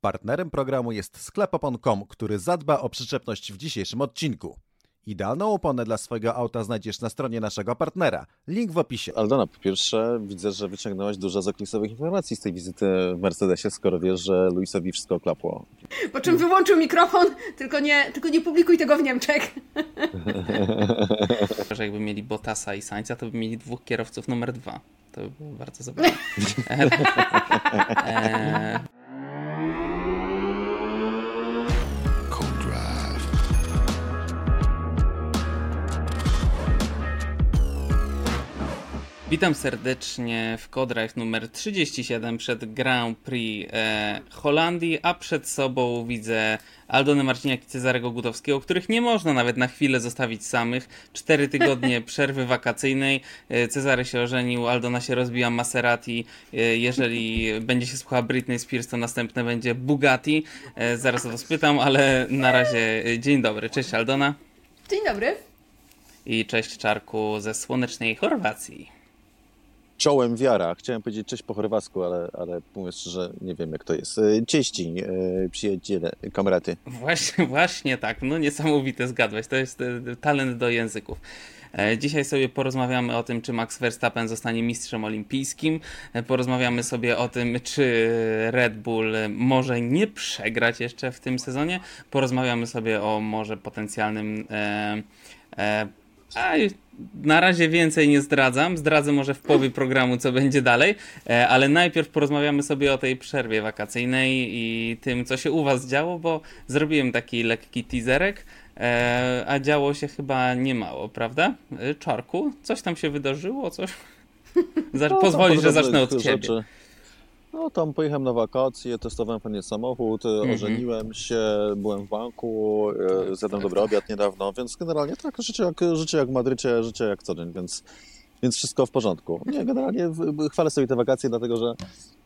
Partnerem programu jest sklep opon.com, który zadba o przyczepność w dzisiejszym odcinku. Idealną oponę dla swojego auta znajdziesz na stronie naszego partnera. Link w opisie. Aldona, po pierwsze widzę, że wyciągnęłaś dużo zaklisowych informacji z tej wizyty w Mercedesie, skoro wiesz, że Luisowi wszystko oklapło. Po czym wyłączył mikrofon, tylko nie, tylko nie publikuj tego w Niemczech. że jakby mieli Bottasa i Sainza, to by mieli dwóch kierowców numer dwa. To by było bardzo zabawne. Witam serdecznie w Codrive numer 37 przed Grand Prix e, Holandii, a przed sobą widzę Aldony Marciniak i Cezarego Gutowskiego, których nie można nawet na chwilę zostawić samych. Cztery tygodnie przerwy wakacyjnej. E, Cezary się ożenił, Aldona się rozbija Maserati. E, jeżeli będzie się słuchała Britney Spears, to następne będzie Bugatti. E, zaraz o to spytam, ale na razie e, dzień dobry. Cześć Aldona. Dzień dobry. I cześć Czarku ze słonecznej Chorwacji czołem wiara. Chciałem powiedzieć cześć po chorwacku, ale, ale mówiąc szczerze, nie wiem jak to jest. E, Cieści, e, przyjaciele, kamraty. Właśnie, właśnie tak. No niesamowite zgadłeś. To jest e, talent do języków. Dzisiaj sobie porozmawiamy o tym, czy Max Verstappen zostanie mistrzem olimpijskim. Porozmawiamy sobie o tym, czy Red Bull może nie przegrać jeszcze w tym sezonie. Porozmawiamy sobie o może potencjalnym e, e, a na razie więcej nie zdradzam. Zdradzę może w połowie programu, co będzie dalej, e, ale najpierw porozmawiamy sobie o tej przerwie wakacyjnej i tym, co się u Was działo, bo zrobiłem taki lekki teaserek, e, a działo się chyba niemało, prawda? E, Czarku, coś tam się wydarzyło, coś? No, Pozwolisz, że zacznę od Ciebie. Rzeczy. No tam pojechałem na wakacje, testowałem fajnie samochód, mm -hmm. ożeniłem się, byłem w banku, e, zjadłem dobry obiad niedawno, więc generalnie tak, życie jak, życie jak w Madrycie, życie jak co dzień, więc, więc wszystko w porządku. Nie, generalnie chwalę sobie te wakacje, dlatego że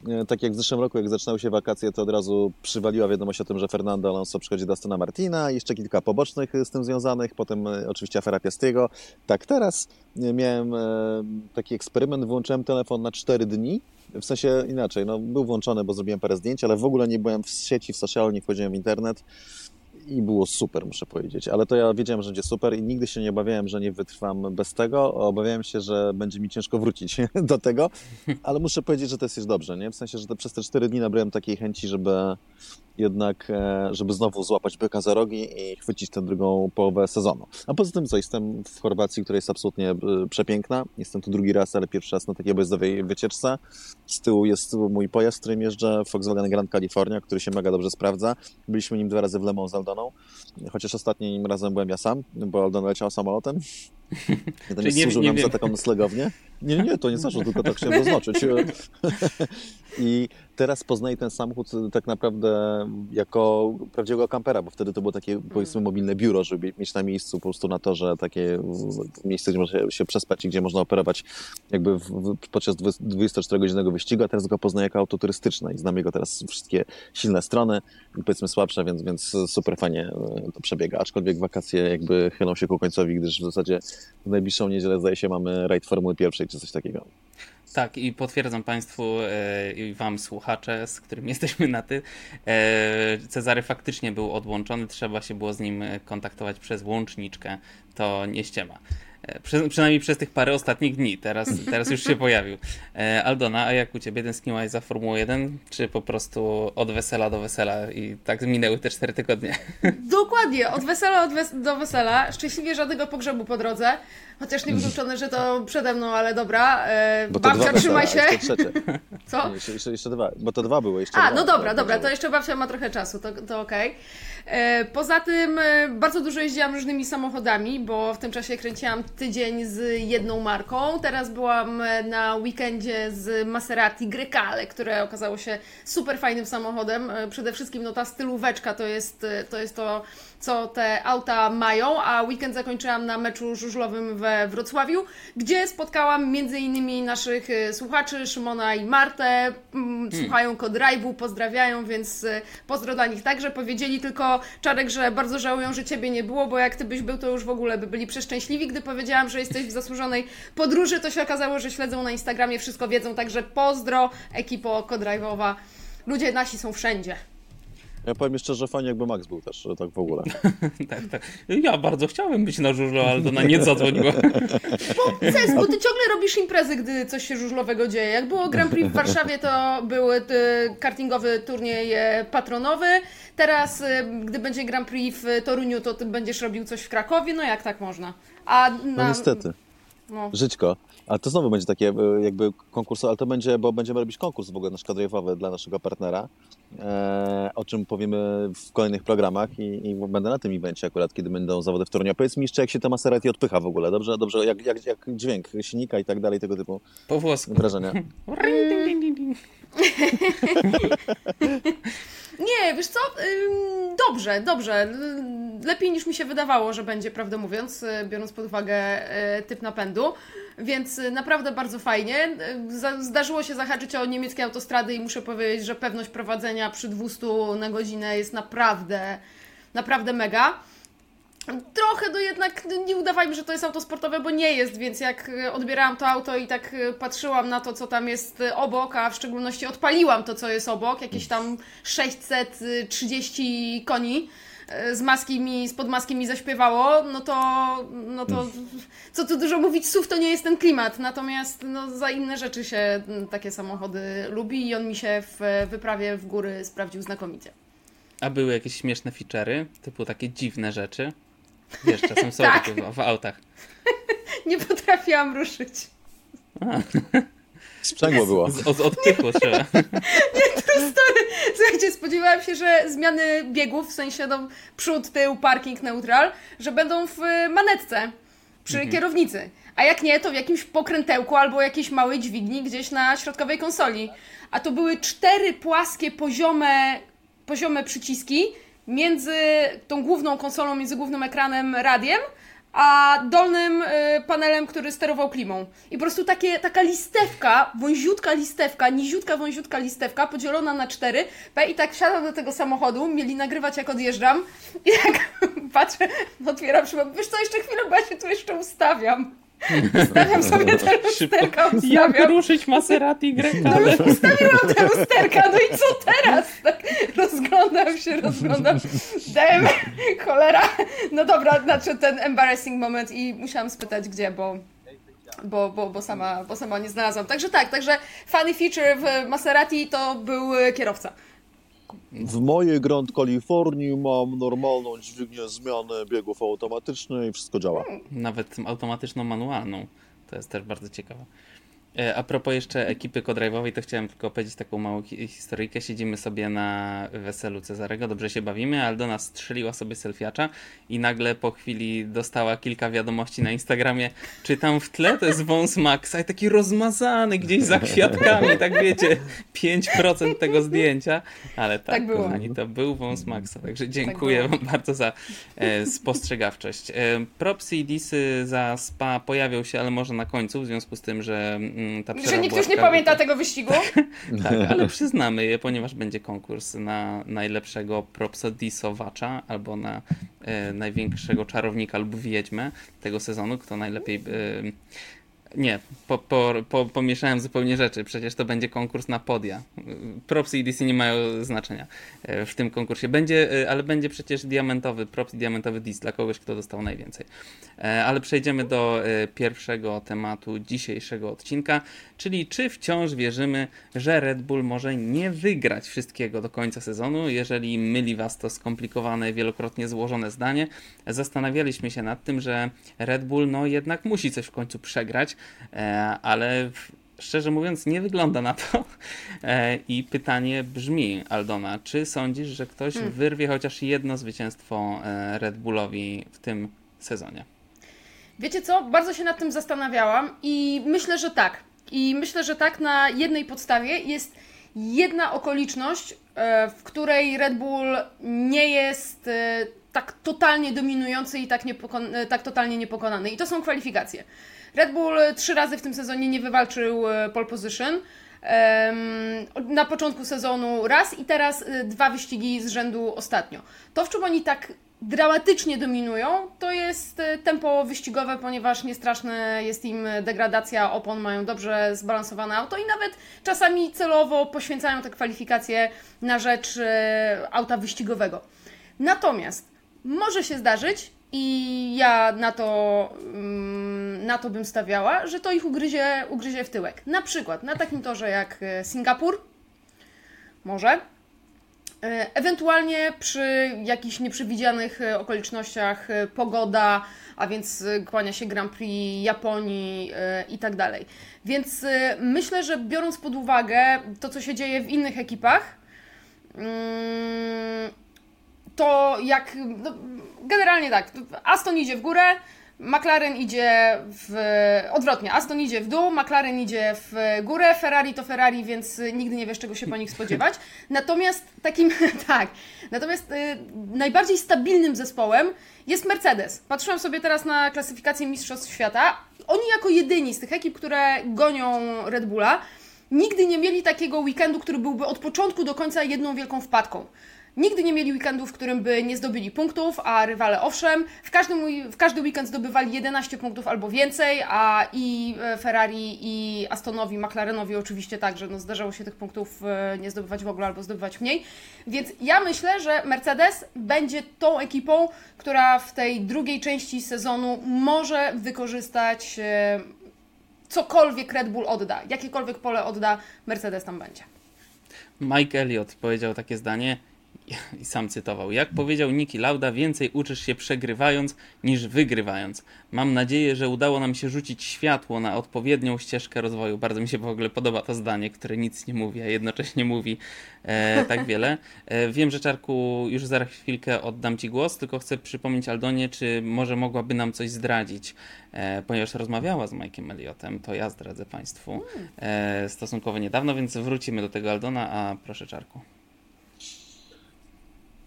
e, tak jak w zeszłym roku, jak zaczynały się wakacje, to od razu przywaliła wiadomość o tym, że Fernando Alonso przychodzi do Astona Martina, jeszcze kilka pobocznych z tym związanych, potem e, oczywiście afera Piastiego. Tak teraz miałem taki eksperyment, włączyłem telefon na 4 dni, w sensie inaczej, no, był włączony, bo zrobiłem parę zdjęć, ale w ogóle nie byłem w sieci, w social, nie wchodziłem w internet i było super, muszę powiedzieć. Ale to ja wiedziałem, że będzie super i nigdy się nie obawiałem, że nie wytrwam bez tego. Obawiałem się, że będzie mi ciężko wrócić do tego, ale muszę powiedzieć, że to jest już dobrze, nie? W sensie, że te, przez te cztery dni nabrałem takiej chęci, żeby jednak, e, żeby znowu złapać byka za rogi i chwycić tę drugą połowę sezonu. A poza tym co, jestem w Chorwacji, która jest absolutnie e, przepiękna. Jestem tu drugi raz, ale pierwszy raz na takiej obojazdowej wycieczce. Z tyłu jest mój pojazd, którym jeżdżę, Volkswagen Grand California, który się mega dobrze sprawdza. Byliśmy nim dwa razy w Le Mans z Aldoną, chociaż ostatnim razem byłem ja sam, bo Aldona leciał samolotem. Jeden nie, służył nie nam wiem. za taką noclegownię. Nie, nie, to nie zaczął, tylko tak chciałem zaznaczyć. I teraz poznaję ten samochód tak naprawdę jako prawdziwego kampera, bo wtedy to było takie, powiedzmy, mobilne biuro, żeby mieć na miejscu po prostu na torze takie miejsce, gdzie można się przespać i gdzie można operować jakby w, podczas 24-godzinnego wyścigu, a teraz go poznaję jako auto turystyczne i znam jego teraz wszystkie silne strony i powiedzmy słabsze, więc, więc super fajnie e, to przebiega, aczkolwiek wakacje jakby chylą się ku końcowi, gdyż w zasadzie w najbliższą niedzielę zdaje się mamy rajd Formuły pierwszej czy coś takiego. Tak, i potwierdzam Państwu e, i Wam słuchacze, z którymi jesteśmy na ty. E, Cezary faktycznie był odłączony, trzeba się było z nim kontaktować przez łączniczkę. To nie ściema. E, przy, przynajmniej przez tych parę ostatnich dni. Teraz, teraz już się pojawił. E, Aldona, a jak u Ciebie tęskniłaś za Formułą 1? Czy po prostu od wesela do wesela i tak minęły te cztery tygodnie? Dokładnie, od wesela od wes do wesela. Szczęśliwie żadnego pogrzebu po drodze. Chociaż nie wykluczone, że to przede mną, ale dobra. E, bo babcia, dwa trzymaj się. Co? Nie, jeszcze, jeszcze, jeszcze, dwa, bo to dwa były. Jeszcze A, dwa, no dobra, dobra, to jeszcze babcia ma trochę czasu, to, to okej. Okay. E, poza tym e, bardzo dużo jeździłam różnymi samochodami, bo w tym czasie kręciłam tydzień z jedną marką. Teraz byłam na weekendzie z Maserati Grecale, które okazało się super fajnym samochodem. Przede wszystkim no ta stylóweczka to jest to, jest to co te auta mają, a weekend zakończyłam na meczu żużlowym we Wrocławiu, gdzie spotkałam między innymi naszych y, słuchaczy, Szymona i Martę, mm, hmm. słuchają Kodrive'u, pozdrawiają, więc y, pozdro dla nich także. Powiedzieli tylko, Czarek, że bardzo żałują, że Ciebie nie było, bo jak Ty byś był, to już w ogóle by byli przeszczęśliwi. Gdy powiedziałam, że jesteś w zasłużonej podróży, to się okazało, że śledzą na Instagramie, wszystko wiedzą, także pozdro, ekipo Kodrive'owa. Ludzie nasi są wszędzie. Ja powiem jeszcze, że fajnie jakby Max był też, tak w ogóle. tak, tak. Ja bardzo chciałem być na żużlu, ale to na nie zadzwoniło. Bo Ces, bo ty ciągle robisz imprezy, gdy coś się żużlowego dzieje. Jak było Grand Prix w Warszawie, to był y, kartingowy turniej e, patronowy. Teraz, y, gdy będzie Grand Prix w Toruniu, to ty będziesz robił coś w Krakowie. No jak tak można? A na... No niestety. No. Żyćko. A to znowu będzie takie e, jakby konkurs, ale to będzie, bo będziemy robić konkurs w ogóle nasz kadrowy dla naszego partnera, e, o czym powiemy w kolejnych programach i, i, będę na tym evencie akurat, kiedy będą zawody w Toruniu. Powiedz mi jeszcze, jak się ta Maserati odpycha w ogóle, dobrze? Dobrze, jak, jak, jak dźwięk silnika i tak dalej, tego typu po włosku. wrażenia. Nie, wiesz co? Dobrze, dobrze. Lepiej niż mi się wydawało, że będzie, prawdę mówiąc, y, biorąc pod uwagę y, typ napędu. Więc y, naprawdę bardzo fajnie. Zdarzyło się zahaczyć o niemieckie autostrady i muszę powiedzieć, że pewność prowadzenia przy 200 na godzinę jest naprawdę, naprawdę mega. Trochę do jednak nie udawajmy, że to jest auto sportowe, bo nie jest, więc jak odbierałam to auto i tak patrzyłam na to, co tam jest obok, a w szczególności odpaliłam to, co jest obok, jakieś tam 630 koni, E, z maski mi, spod maski mi zaśpiewało, no to, no to co tu dużo mówić, SUV to nie jest ten klimat, natomiast no, za inne rzeczy się takie samochody lubi i on mi się w wyprawie w góry sprawdził znakomicie. A były jakieś śmieszne feature'y, typu takie dziwne rzeczy? Wiesz, czasem są tak. takie w, w autach. nie potrafiłam ruszyć. Sprzęgło było. Z, z odpychu trzeba. Nie, to story. Słuchajcie, spodziewałam się, że zmiany biegów, w sensie no, przód, tył, parking, neutral, że będą w manetce przy mhm. kierownicy. A jak nie, to w jakimś pokrętełku albo jakiejś małej dźwigni gdzieś na środkowej konsoli. A to były cztery płaskie, poziome, poziome przyciski między tą główną konsolą, między głównym ekranem, radiem, a dolnym y, panelem, który sterował klimą. I po prostu takie, taka listewka, wąziutka listewka, niziutka wąziutka listewka, podzielona na cztery. I tak wsiadam do tego samochodu, mieli nagrywać jak odjeżdżam i jak patrzę, otwieram szybę, wiesz co, jeszcze chwilę, bo ja się tu jeszcze ustawiam. Ustawiam sobie te lusterka, ustawiam. Jak ruszyć Maserati Greca? No już ustawiłam te lusterka, no i co teraz? Tak rozglądam się, rozglądam. Dem, cholera. No dobra, znaczy ten embarrassing moment i musiałam spytać gdzie, bo bo, bo, bo, sama, bo sama nie znalazłam. Także tak, także funny feature w Maserati to był kierowca. W mojej Grand Kalifornii mam normalną dźwignię zmiany biegów automatycznych i wszystko działa. Nawet automatyczną manualną. To jest też bardzo ciekawe. E, a propos jeszcze ekipy kodrive'owej, to chciałem tylko powiedzieć taką małą historyjkę. Siedzimy sobie na weselu Cezarego, dobrze się bawimy, ale do nas strzeliła sobie selfiacza i nagle po chwili dostała kilka wiadomości na Instagramie, czy tam w tle to jest wąs Maxa i taki rozmazany gdzieś za kwiatkami, tak wiecie, 5% tego zdjęcia, ale tak, tak było. kochani, to był wąs Maxa, także dziękuję tak Wam bardzo za e, spostrzegawczość. E, propsy i disy za spa pojawią się, ale może na końcu, w związku z tym, że Mm, ta Że nikt już nie pamięta tego wyścigu. tak, ale przyznamy je, ponieważ będzie konkurs na najlepszego propsodisowacza albo na e, największego czarownika lub wiedźmę tego sezonu, kto najlepiej e, nie, po, po, po, pomieszałem zupełnie rzeczy. Przecież to będzie konkurs na podia. Propsy i DC nie mają znaczenia e, w tym konkursie. Będzie, e, ale będzie przecież diamentowy, props i diamentowy dis dla kogoś, kto dostał najwięcej. E, ale przejdziemy do pierwszego tematu dzisiejszego odcinka, czyli czy wciąż wierzymy, że Red Bull może nie wygrać wszystkiego do końca sezonu, jeżeli myli was to skomplikowane, wielokrotnie złożone zdanie. Zastanawialiśmy się nad tym, że Red Bull no jednak musi coś w końcu przegrać, ale szczerze mówiąc nie wygląda na to. E, I pytanie brzmi, Aldona, czy sądzisz, że ktoś hmm. wyrwie chociaż jedno zwycięstwo e, Red Bullowi w tym sezonie? Wiecie co? Bardzo się nad tym zastanawiałam i myślę, że tak. I myślę, że tak na jednej podstawie jest jedna okoliczność, w której Red Bull nie jest tak totalnie dominujący i tak, tak totalnie niepokonany. I to są kwalifikacje. Red Bull trzy razy w tym sezonie nie wywalczył e, pole position. Na początku sezonu raz i teraz e, dwa wyścigi z rzędu ostatnio. To, w czym oni tak dramatycznie dominują, to jest e, tempo wyścigowe, ponieważ niestraszne jest im degradacja opon, mają dobrze zbalansowane auto i nawet czasami celowo poświęcają te kwalifikacje na rzecz e, auta wyścigowego. Natomiast może się zdarzyć, i ja na to, mm, na to bym stawiała, że to ich ugryzie, ugryzie w tyłek. Na przykład na takim torze jak e, Singapur, może, E, ewentualnie przy jakichś nieprzewidzianych e, okolicznościach pogoda, a więc kłania się Grand Prix Japonii i tak dalej. Więc myślę, że biorąc pod uwagę to, co się dzieje w innych ekipach, mm, to jak. No, generalnie tak, Aston idzie w górę, McLaren idzie w. odwrotnie, Aston idzie w dół, McLaren idzie w górę, Ferrari to Ferrari, więc nigdy nie wiesz, czego się po nich spodziewać. Natomiast takim, tak, natomiast y, najbardziej stabilnym zespołem jest Mercedes. Patrzyłam sobie teraz na klasyfikację Mistrzostw Świata. Oni jako jedyni z tych ekip, które gonią Red Bulla, nigdy nie mieli takiego weekendu, który byłby od początku do końca jedną wielką wpadką. Nigdy nie mieli weekendu, w którym by nie zdobyli punktów, a rywale owszem. W, każdym, w każdy weekend zdobywali 11 punktów albo więcej, a i e, Ferrari, i Astonowi, McLarenowi oczywiście także no, zdarzało się tych punktów e, nie zdobywać w ogóle albo zdobywać mniej. Więc ja myślę, że Mercedes będzie tą ekipą, która w tej drugiej części sezonu może wykorzystać e, cokolwiek Red Bull odda, jakiekolwiek pole odda, Mercedes tam będzie. Mike Elliott powiedział takie zdanie i sam cytował. Jak powiedział Niki Lauda, więcej uczysz się przegrywając niż wygrywając. Mam nadzieję, że udało nam się rzucić światło na odpowiednią ścieżkę rozwoju. Bardzo mi się w ogóle podoba to zdanie, które nic nie mówi, a jednocześnie mówi e, tak wiele. E, wiem, że Czarku już za chwilkę oddam Ci głos, tylko chcę przypomnieć Aldonie, czy może mogłaby nam coś zdradzić, e, ponieważ rozmawiała z Mike'em Elliotem, to ja zdradzę Państwu e, stosunkowo niedawno, więc wrócimy do tego Aldona, a proszę Czarku.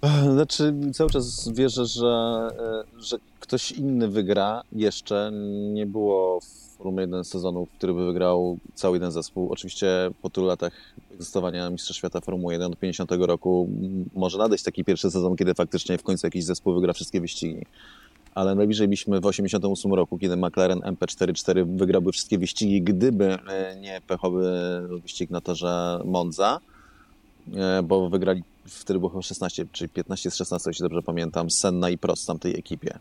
Znaczy, cały czas wierzę, że, e, że ktoś inny wygra jeszcze. Nie było w Formule 1 sezonu, który by wygrał cały jeden zespół. Oczywiście po tylu latach egzystowania Mistrza Świata Formuły 1 od 50 roku może nadejść taki pierwszy sezon, kiedy faktycznie w końcu jakiś zespół wygra wszystkie wyścigi. Ale najbliżej byliśmy w 88 roku, kiedy McLaren MP44 wygrałby wszystkie wyścigi, gdyby e, nie pechowy wyścig na torze Monza, e, bo wygrali wtedy było chyba 16 czy 15 z 16, jeśli dobrze pamiętam, Senna i Prost w tamtej ekipie.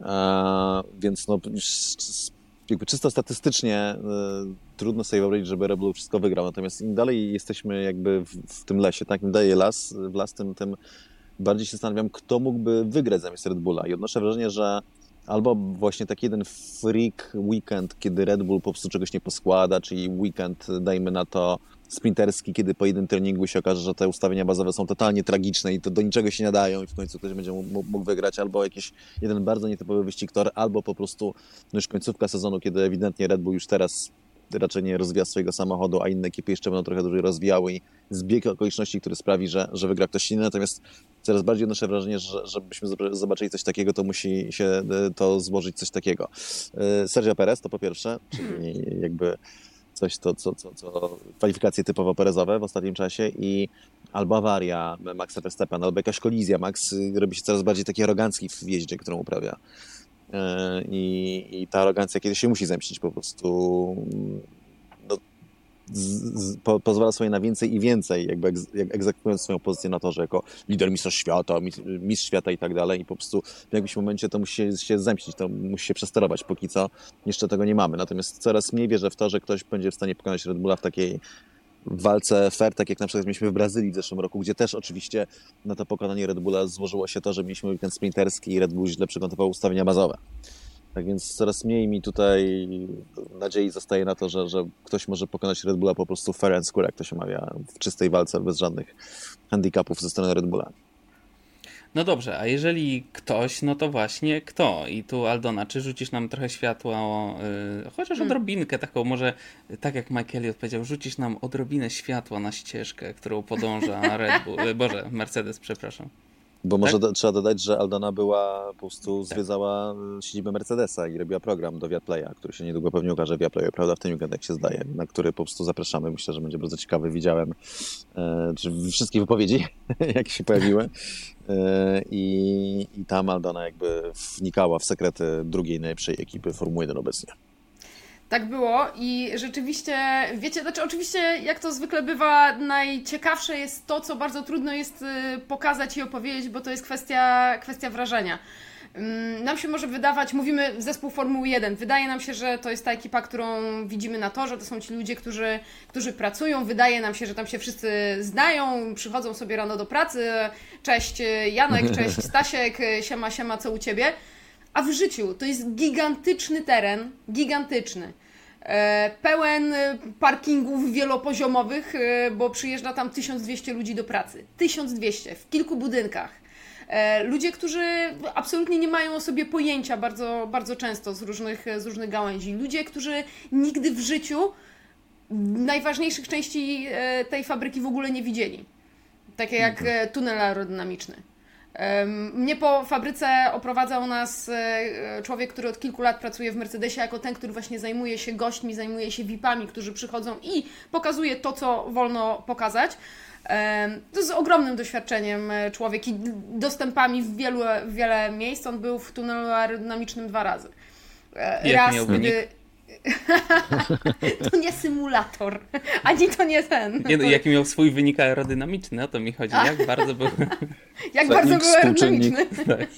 E, więc no, jakby czysto statystycznie e, trudno sobie wyobrazić, żeby Red Bull wszystko wygrał, natomiast im dalej jesteśmy jakby w, w tym lesie, tak, im daje las, w las, tym, tym bardziej się zastanawiam, kto mógłby wygrać zamiast Red Bulla i odnoszę wrażenie, że albo właśnie taki jeden freak weekend, kiedy Red Bull po prostu czegoś nie poskłada, czyli weekend, dajmy na to, sprinterski, kiedy po jednym treningu się okaże, że te ustawienia bazowe są totalnie tragiczne i to do niczego się nie dają i w końcu ktoś będzie mógł, wygrać, albo jakiś jeden bardzo nietypowy wyścig tor, albo po prostu no już końcówka sezonu, kiedy ewidentnie Red Bull już teraz raczej nie rozwija swojego samochodu, a inne ekipy jeszcze będą trochę dłużej rozwijały i zbieg okoliczności, który sprawi, że, że wygra ktoś inny. Natomiast coraz bardziej odnoszę wrażenie, że żebyśmy zobaczyli coś takiego, to musi się to złożyć coś takiego. E, Sergio Perez to po pierwsze, czyli jakby coś, to, co, co, co kwalifikacje typowo perezowe w ostatnim czasie i albo awaria Maxa Verstappen, albo jakaś kolizja. Max robi się coraz bardziej taki arogancki w jeździe, którą uprawia. E, I, I ta arogancja kiedyś się musi zemścić po prostu. No, z, po, pozwala sobie na więcej i więcej, jakby egz, egzekwując swoją pozycję na to, że jako lider mistrz świata, mistrz świata i tak dalej i po prostu w jakimś momencie to musi się, się zemścić, to musi się przesterować, póki co jeszcze tego nie mamy. Natomiast coraz mniej wierzę w to, że ktoś będzie w stanie pokonać Red Bulla w takiej walce fair, tak jak na przykład mieliśmy w Brazylii w zeszłym roku, gdzie też oczywiście na to pokonanie Red Bulla złożyło się to, że mieliśmy weekend sprinterski i Red Bull źle przygotował ustawienia bazowe. Tak więc coraz mniej mi tutaj nadziei zostaje na to, że, że ktoś może pokonać Red Bulla po prostu fair and square, jak to się mawia, w czystej walce, bez żadnych handicapów ze strony Red Bulla. No dobrze, a jeżeli ktoś, no to właśnie kto? I tu Aldona, czy rzucisz nam trochę światła, yy, chociaż hmm. odrobinkę taką, może tak jak Mike Elliott powiedział, rzucisz nam odrobinę światła na ścieżkę, którą podąża Red Bull, yy, Boże, Mercedes, przepraszam. Bo może do, trzeba dodać, że Aldona była po prostu zwiedzała y, siedzibę Mercedesa i robiła program do Viaplaya, który się niedługo pewnie ukaże w Viaplayu, prawda? W tym weekend, jak się zdaje, na który po prostu zapraszamy. Myślę, że będzie bardzo ciekawy. Widziałem e, wszystkie wypowiedzi, jakie się pojawiły. E, i, I tam Aldona jakby wnikała w sekrety drugiej najlepszej ekipy Formuły 1 obecnie. Tak było i rzeczywiście, wiecie, znaczy oczywiście jak to zwykle bywa, najciekawsze jest to, co bardzo trudno jest y, pokazać i opowiedzieć, bo to jest kwestia, kwestia wrażenia. Mm, nam się może wydawać, mówimy zespół Formuły 1, wydaje nam się, że to jest ta ekipa, którą widzimy na torze, to są ci ludzie, którzy, którzy pracują, wydaje nam się, że tam się wszyscy znają, przychodzą sobie rano do pracy, cześć Janek, cześć Stasiek, siema, siema, co u Ciebie? A w życiu to jest gigantyczny teren, gigantyczny. E, pełen parkingów wielopoziomowych, e, bo przyjeżdża tam 1200 ludzi do pracy. 1200 w kilku budynkach. E, ludzie, którzy absolutnie nie mają o sobie pojęcia bardzo, bardzo często z różnych, z różnych gałęzi. Ludzie, którzy nigdy w życiu najważniejszych części tej fabryki w ogóle nie widzieli. Takie jak mhm. tunel aerodynamiczny. Mnie po fabryce oprowadzał nas e, człowiek, który od kilku lat pracuje w Mercedesie, jako ten, który właśnie zajmuje się gośćmi, zajmuje się VIP-ami, którzy przychodzą i pokazuje to, co wolno pokazać. To z ogromnym doświadczeniem e, człowiek i dostępami w, wielu, w wiele miejsc. On był w tunelu aerodynamicznym dwa razy. E, Jak Raz, gdy. to nie symulator, ani to nie ten. Nie, no, jaki miał swój wynik aerodynamiczny, o to mi chodzi. Jak bardzo był. Jak bardzo był aerodynamiczny. Tak.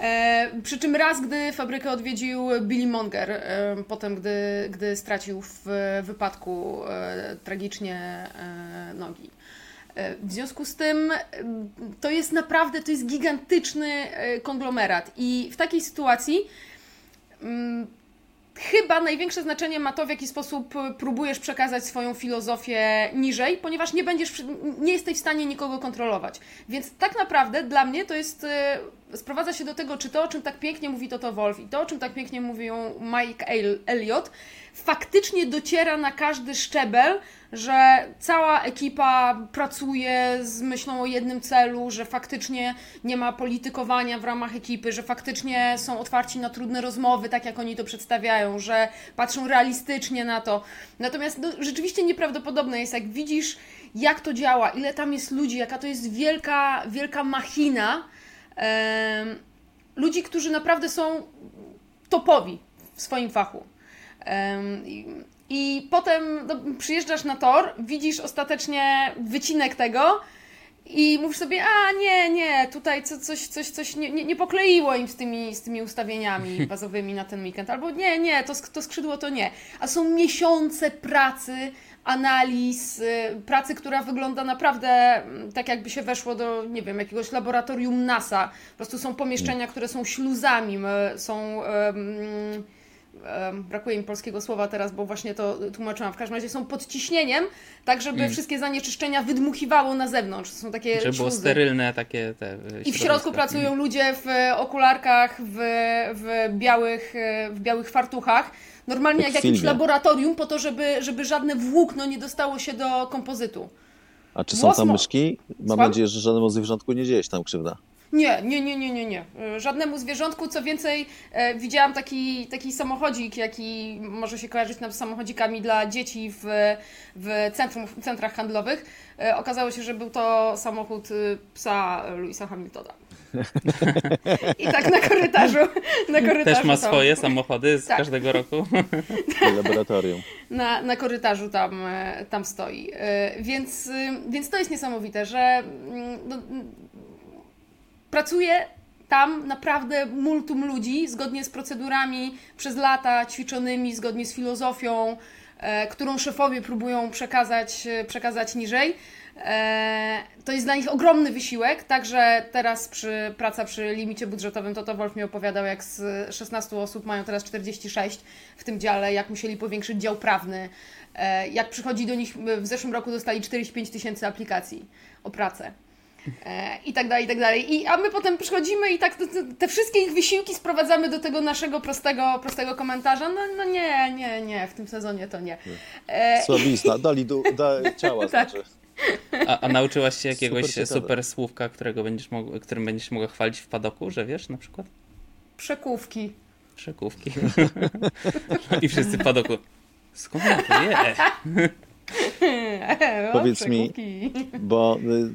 E, przy czym raz, gdy fabrykę odwiedził Billy Monger, e, potem gdy, gdy stracił w wypadku e, tragicznie e, nogi. E, w związku z tym to jest naprawdę, to jest gigantyczny e, konglomerat i w takiej sytuacji mm, chyba największe znaczenie ma to, w jaki sposób próbujesz przekazać swoją filozofię niżej, ponieważ nie będziesz, nie jesteś w stanie nikogo kontrolować. Więc tak naprawdę dla mnie to jest, e, sprowadza się do tego, czy to, o czym tak pięknie mówi Toto Wolf i to, o czym tak pięknie mówią Mike Elliott, faktycznie dociera na każdy szczebel, że cała ekipa pracuje z myślą o jednym celu, że faktycznie nie ma politykowania w ramach ekipy, że faktycznie są otwarci na trudne rozmowy, tak jak oni to przedstawiają, że patrzą realistycznie na to. Natomiast no, rzeczywiście nieprawdopodobne jest, jak widzisz, jak to działa, ile tam jest ludzi, jaka to jest wielka, wielka machina. ludzi, którzy naprawdę są topowi w swoim fachu. I potem no, przyjeżdżasz na tor, widzisz ostatecznie wycinek tego i mówisz sobie, a nie, nie, tutaj co, coś, coś, coś nie, nie, nie pokleiło im z tymi, z tymi ustawieniami bazowymi na ten weekend, albo nie, nie, to, to skrzydło to nie. A są miesiące pracy, analiz, y, pracy, która wygląda naprawdę mm, tak, jakby się weszło do, nie wiem, jakiegoś laboratorium NASA. Po prostu są pomieszczenia, które są śluzami, są. Um, brakuje mi polskiego słowa teraz, bo właśnie to tłumaczyłam. W każdym razie są pod ciśnieniem, tak żeby mm. wszystkie zanieczyszczenia wydmuchiwało na zewnątrz. To są takie Żeby było sterylne takie te I w środku pracują ludzie w okularkach, w, w, białych, w białych fartuchach. Normalnie jak, jak jakimś laboratorium po to, żeby, żeby żadne włókno nie dostało się do kompozytu. A czy są tam myszki? Mam Słucham? nadzieję, że żadnemu zwierzątku nie dzieje się tam krzywda. Nie, nie, nie, nie, nie, nie. E, żadnemu zwierzątku, co więcej, e, widziałam taki, taki samochodzik, jaki może się kojarzyć nam z samochodzikami dla dzieci w, w centrum, centrach handlowych. E, okazało się, że był to samochód psa Louisa Hamiltona. I tak na korytarzu. Na korytarzu Też ma tam. swoje samochody z tak. każdego roku. Laboratorium. Na, na korytarzu tam, tam stoi. Więc, więc to jest niesamowite, że mm, no, pracuje tam naprawdę multum ludzi, zgodnie z procedurami przez lata ćwiczonymi, zgodnie z filozofią, e, którą szefowie próbują przekazać, e, przekazać niżej. E, to jest dla nich ogromny wysiłek, także teraz przy, praca przy limicie budżetowym, to to Wolf mi opowiadał, jak z 16 osób mają teraz 46 w tym dziale, jak musieli powiększyć dział prawny, e, jak przychodzi do nich, w zeszłym roku dostali 45 tysięcy aplikacji o pracę. E, i tak dalej, i tak dalej. I, a my potem przychodzimy i tak te wszystkie ich wysiłki sprowadzamy do tego naszego prostego, prostego komentarza. No, no nie, nie, nie, w tym sezonie to nie. E, Słabizna, dali do, da ciała, tak. znaczy. A, a nauczyłaś się jakiegoś super, super słówka, którego będziesz mog- którym będziesz mogła chwalić w padoku, że wiesz na przykład? Przekówki. Przekówki. I wszyscy w padoku. Skąd ja to wie? Powiedz mi, bo y,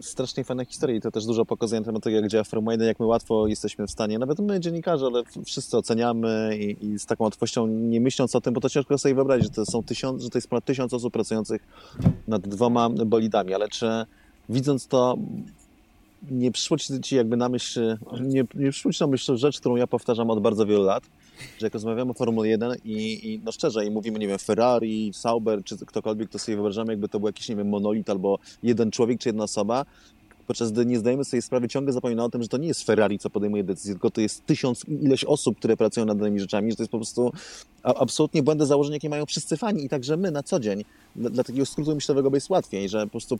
strasznie fajna historia i to też dużo pokazuje na temat tego, jak działa Formuła 1, jak my łatwo jesteśmy w stanie, nawet my dziennikarze, ale wszyscy oceniamy i, i, z taką łatwością, nie myśląc o tym, bo to ciężko sobie wyobrazić, że to, są tysiąc, że to jest ponad tysiąc osób pracujących nad dwoma bolidami, ale czy widząc to, nie przyszło ci jakby na myśl, nie, nie przyszło ci na myśl rzecz, którą ja powtarzam od bardzo wielu lat, że jak rozmawiamy o Formule 1 i, i, no szczerze, i mówimy, nie wiem, Ferrari, Sauber, czy ktokolwiek, to sobie wyobrażamy, jakby to był jakiś, nie wiem, monolit albo jeden człowiek, czy jedna osoba, podczas gdy nie zdajemy sobie sprawy, ciągle zapominamy o tym, że to nie jest Ferrari, co podejmuje decyzję, tylko to jest tysiąc ileś osób, które pracują nad danymi rzeczami, że to jest po prostu absolutnie błędne założenie, jakie mają wszyscy fani i także my na co dzień. Dla, dla takiego skrótu myślowego jest łatwiej, że po prostu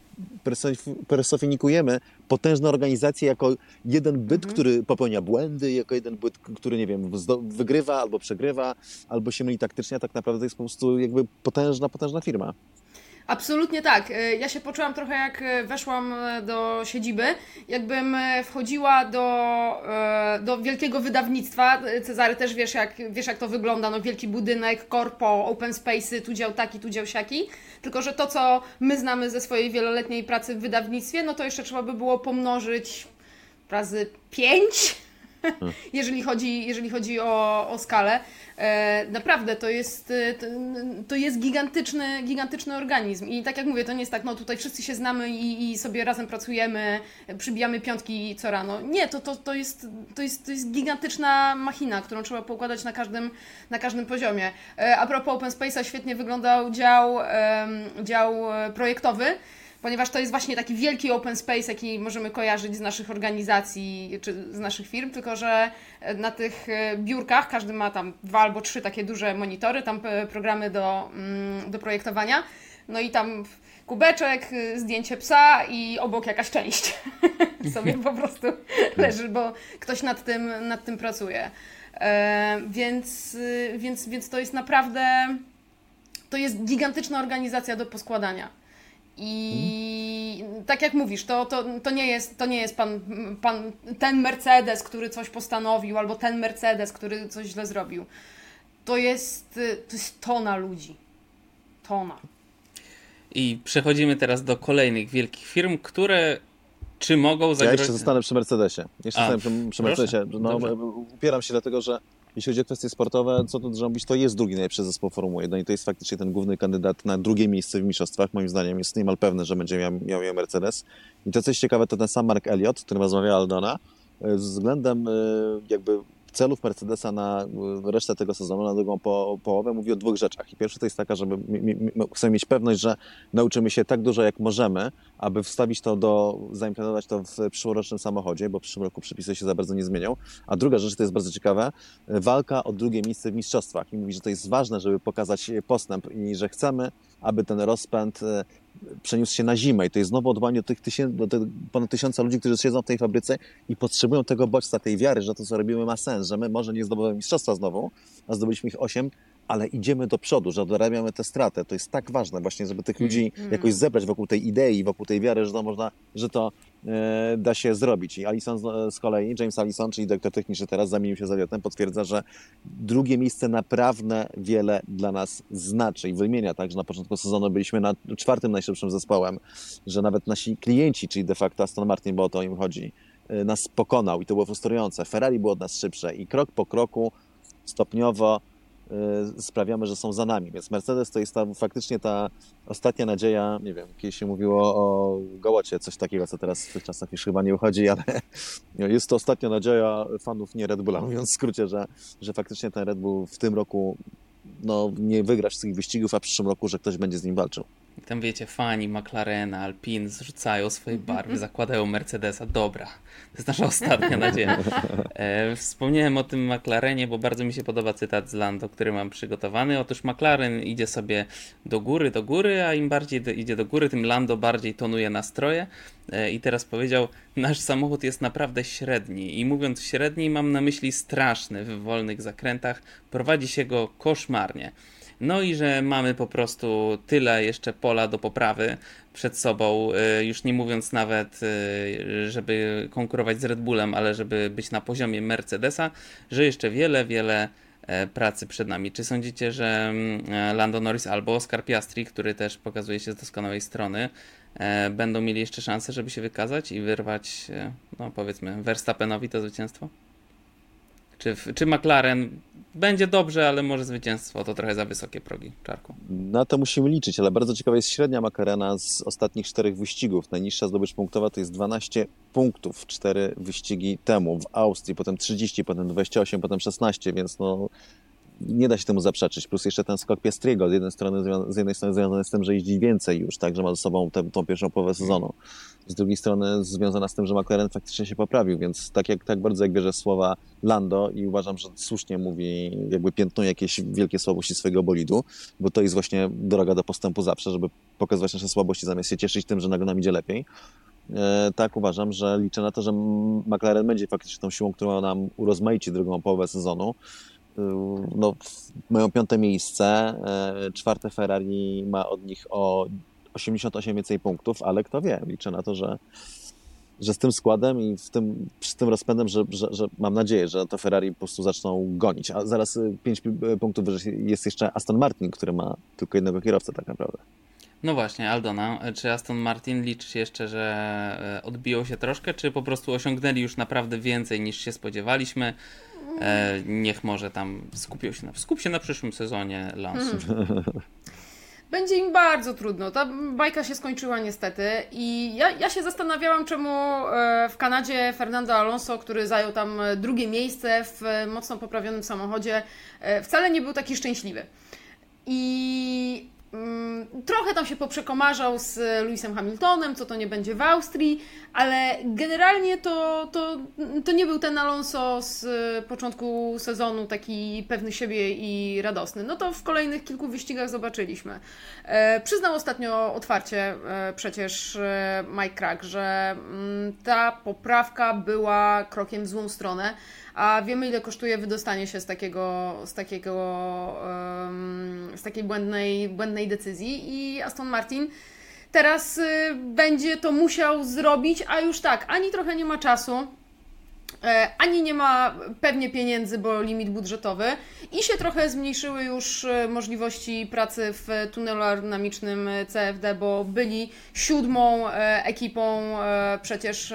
personifikuję potężne organizacje jako jeden byt, mhm. który popełnia błędy, jako jeden byt, który, nie wiem, wygrywa albo przegrywa, albo się myli taktycznie, a tak naprawdę to jest po prostu jakby potężna, potężna firma. Absolutnie tak. E, ja się poczułam trochę jak e, weszłam e, do siedziby, jakbym wchodziła do, do wielkiego wydawnictwa. Cezary też wiesz jak, wiesz jak to wygląda, no wielki budynek, korpo, open space'y, tu dział taki, tu dział siaki. Tylko, że to co my znamy ze swojej wieloletniej pracy w wydawnictwie, no to jeszcze trzeba by było pomnożyć razy pięć jeżeli chodzi, jeżeli chodzi o, o skalę. E, naprawdę to jest, e, to jest gigantyczny, gigantyczny organizm. I tak jak mówię, to nie jest tak, no tutaj wszyscy się znamy i, i sobie razem pracujemy, przybijamy piątki co rano. Nie, to, to, to, jest, to, jest, to jest gigantyczna machina, którą trzeba poukładać na każdym, na każdym poziomie. E, a propos Open Space'a, świetnie wyglądał dział, dział projektowy ponieważ to jest właśnie taki wielki open space, jaki możemy kojarzyć z naszych organizacji czy z naszych firm, tylko że e, na tych e, biurkach każdy ma tam dwa albo trzy takie duże monitory, tam e, programy do, mm, do projektowania. No i tam kubeczek, zdjęcie psa i obok jakaś część sobie po prostu leży, bo ktoś nad tym, nad tym pracuje. Więc, więc, więc to jest naprawdę to jest gigantyczna organizacja do poskładania. I hmm. tak jak mówisz, to, to, to nie jest, to nie jest pan, pan, ten Mercedes, który coś postanowił, albo ten Mercedes, który coś źle zrobił. To jest, to jest tona ludzi. Tona. I przechodzimy teraz do kolejnych wielkich firm, które czy mogą zagrozić... Ja jeszcze zostanę przy Mercedesie. Jeszcze zostanę przy, przy Mercedesie. No, upieram się dlatego, że jeśli chodzi o kwestie sportowe, co tu dużo mówić, to jest drugi najlepszy zespół Formuły 1 i to jest faktycznie ten główny kandydat na drugie miejsce w mistrzostwach. Moim zdaniem jest niemal pewne, że będzie miał, miał, Mercedes. I to, co jest ciekawe, to ten sam Mark Elliott, którym rozmawiała Aldona, e, względem e, jakby celów Mercedesa na resztę tego sezonu, na drugą po, połowę, mówi o dwóch rzeczach. I pierwsza to jest taka, żeby chcemy mieć pewność, że nauczymy się tak dużo, jak możemy, aby wstawić to do, zaimplementować to w przyszłorocznym samochodzie, bo w przyszłym roku przepisy się za bardzo nie zmienią. A druga rzecz, to jest bardzo ciekawe, walka o drugie miejsce w mistrzostwach. I mówi, że to jest ważne, żeby pokazać postęp i że chcemy, aby ten rozpęd przeniósł się na zimę i to jest znowu odwołanie do tych, tysięcy, do tych ponad tysiąca ludzi, którzy siedzą w tej fabryce i potrzebują tego bodźca, tej wiary, że to, co robimy ma sens, że my może nie zdobywamy mistrzostwa znowu, a zdobyliśmy ich osiem, ale idziemy do przodu, że odrabiamy tę stratę. To jest tak ważne właśnie, żeby tych ludzi mm. jakoś zebrać wokół tej idei, wokół tej wiary, że to można, że to e, da się zrobić. I Allison z, z kolei, James Allison, czyli doktor techniczny teraz, zamienił się z Elliotem, potwierdza, że drugie miejsce naprawdę wiele dla nas znaczy i wymienia tak, że na początku sezonu byliśmy na czwartym najszybszym zespołem, że nawet nasi klienci, czyli de facto Aston Martin, bo o to im chodzi, e, nas pokonał i to było frustrujące. Ferrari było od nas szybsze i krok po kroku stopniowo sprawiamy, że są za nami. Więc Mercedes to jest ta, faktycznie ta ostatnia nadzieja, nie wiem, kiedyś się mówiło o Gołocie, coś takiego, co teraz w tych czasach już chyba nie uchodzi, ale jest to ostatnia nadzieja fanów nie Red Bulla, mówiąc w skrócie, że, że faktycznie ten Red Bull w tym roku no, nie wygra wszystkich wyścigów, a w przyszłym roku, że ktoś będzie z nim walczył. Tam wiecie, fani McLarena, Alpine zrzucają swoje barwy, zakładają Mercedesa. Dobra, to jest nasza ostatnia nadzieja. E, wspomniałem o tym McLarenie, bo bardzo mi się podoba cytat z Lando, który mam przygotowany. Otóż McLaren idzie sobie do góry, do góry, a im bardziej do, idzie do góry, tym Lando bardziej tonuje nastroje. E, I teraz powiedział, nasz samochód jest naprawdę średni. I mówiąc średni, mam na myśli straszny w wolnych zakrętach. Prowadzi się go koszmarnie. No i że mamy po prostu tyle jeszcze pola do poprawy przed sobą, y, już nie mówiąc nawet, y, żeby konkurować z Red Bullem, ale żeby być na poziomie Mercedesa, że jeszcze wiele, wiele e, pracy przed nami. Czy sądzicie, że mm, e, Lando Norris albo Oscar Piastri, który też pokazuje się z doskonałej strony, e, będą mieli jeszcze szansę, żeby się wykazać i wyrwać, no powiedzmy, Verstappenowi to zwycięstwo? Czy, czy McLaren będzie dobrze, ale może zwycięstwo to trochę za wysokie progi, Czarku. Na to musimy liczyć, ale bardzo ciekawa jest średnia McLarena z ostatnich czterech wyścigów. Najniższa zdobycz punktowa to jest 12 punktów, cztery wyścigi temu w Austrii, potem 30, potem 28, potem 16, więc no nie da się temu zaprzeczyć. Plus jeszcze ten skok Piastriego z jednej strony, z jednej strony związany z tym, że jeździ więcej już, tak, że ma ze sobą tę, tą pierwszą połowę sezonu. Z drugiej strony związana z tym, że McLaren faktycznie się poprawił, więc tak, jak, tak bardzo jak bierze słowa Lando i uważam, że słusznie mówi, jakby piętnuje jakieś wielkie słabości swojego bolidu, bo to jest właśnie droga do postępu zawsze, żeby pokazywać nasze słabości, zamiast się cieszyć tym, że nagle nam idzie lepiej. E, tak uważam, że liczę na to, że McLaren będzie faktycznie tą siłą, która nam urozmaici drugą połowę sezonu no, mają piąte miejsce, e, czwarte Ferrari ma od nich o 88 więcej punktów, ale kto wie, liczę na to, że, że z tym składem i w tym, z tym rozpędem, że, że, że mam nadzieję, że to Ferrari po prostu zaczną gonić. A zaraz 5 punktów wyżej jest jeszcze Aston Martin, który ma tylko jednego kierowcę tak naprawdę. No właśnie, Aldona, czy Aston Martin liczy się jeszcze, że e, odbiło się troszkę, czy po prostu osiągnęli już naprawdę więcej niż się spodziewaliśmy? E, niech może tam skupią się na, skup się na przyszłym sezonie Lance. Będzie im bardzo trudno. Ta bajka się skończyła niestety i ja, ja się zastanawiałam, czemu e, w Kanadzie Fernando Alonso, który zajął tam drugie miejsce w mocno poprawionym samochodzie, e, wcale nie był taki szczęśliwy. I trochę tam się poprzekomarzał z Lewisem Hamiltonem, co to nie będzie w Austrii, ale generalnie to, to, to nie był ten Alonso z początku sezonu taki pewny siebie i radosny. No to w kolejnych kilku wyścigach zobaczyliśmy. E, przyznał ostatnio otwarcie e, przecież e, Mike Crack, że mm, ta poprawka była krokiem w złą stronę a wiemy ile kosztuje wydostanie się z takiego, z takiego, z takiej błędnej, błędnej decyzji. I Aston Martin teraz y, będzie to musiał zrobić, a już tak, ani trochę nie ma czasu, ani nie ma pewnie pieniędzy, bo limit budżetowy i się trochę zmniejszyły już e, możliwości pracy w tunelu aerodynamicznym CFD, bo byli siódmą e, ekipą przecież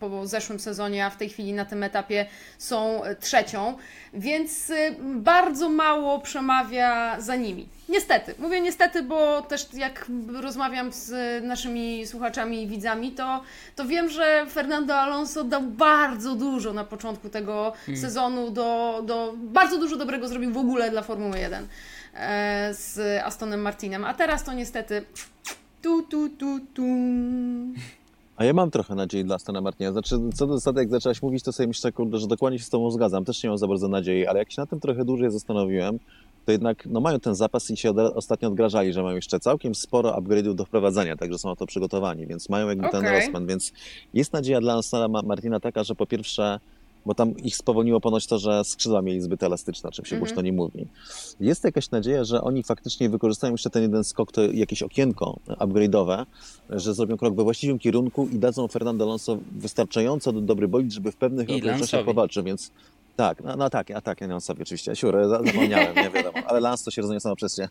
po zeszłym sezonie, a w tej chwili na tym etapie są trzecią, więc bardzo mało przemawia za nimi. Niestety, mówię niestety, bo też jak rozmawiam z naszymi słuchaczami i widzami, to, to wiem, że Fernando Alonso dał bardzo dużo na początku tego hmm. sezonu, do, do, bardzo dużo dobrego zrobił w ogóle dla Formuły 1 e, z Astonem Martinem, a teraz to niestety tu, tu, tu, tu. A ja mam trochę nadziei dla Astona Martina. Znaczy, co do zasady, jak zaczęłaś mówić, to sobie myślę, że dokładnie się z Tobą zgadzam. Też nie mam za bardzo nadziei, ale jak się na tym trochę dłużej zastanowiłem, to jednak no, mają ten zapas i się od, ostatnio odgrażali, że mają jeszcze całkiem sporo upgrade'ów do wprowadzenia, także są na to przygotowani, więc mają jakby okay. ten rozpęd, więc jest nadzieja dla Astona Martina taka, że po pierwsze bo tam ich spowolniło ponoć to, że skrzydła mieli zbyt elastyczne, o czym się -hmm. głośno nie mówi. Jest jakaś nadzieja, że oni faktycznie wykorzystają jeszcze ten jeden skok, to jakieś okienko upgrade'owe, że zrobią krok we właściwym kierunku i dadzą Fernando Alonso wystarczająco dobry bolid, żeby w pewnych okolicznościach powalczył, więc tak, no, no tak, a tak, ja nie mam sobie oczywiście. Siurę, zapomniałem, nie wiadomo. Ale Lance to się rozumie samo przez się.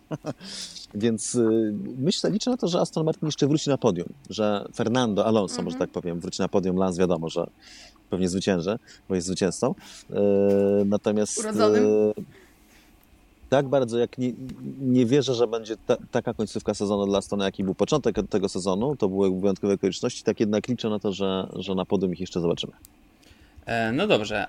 Więc y, myślę, liczę na to, że Aston Martin jeszcze wróci na podium, że Fernando Alonso, może mhm. tak powiem, wróci na podium. Lance wiadomo, że pewnie zwycięży, bo jest zwycięzcą. Y, natomiast... Urodzonym. Y, tak bardzo, jak nie, nie wierzę, że będzie ta, taka końcówka sezonu dla Astona, jaki był początek tego sezonu, to były wyjątkowe okoliczności, tak jednak liczę na to, że, że na podium ich jeszcze zobaczymy. E, no dobrze,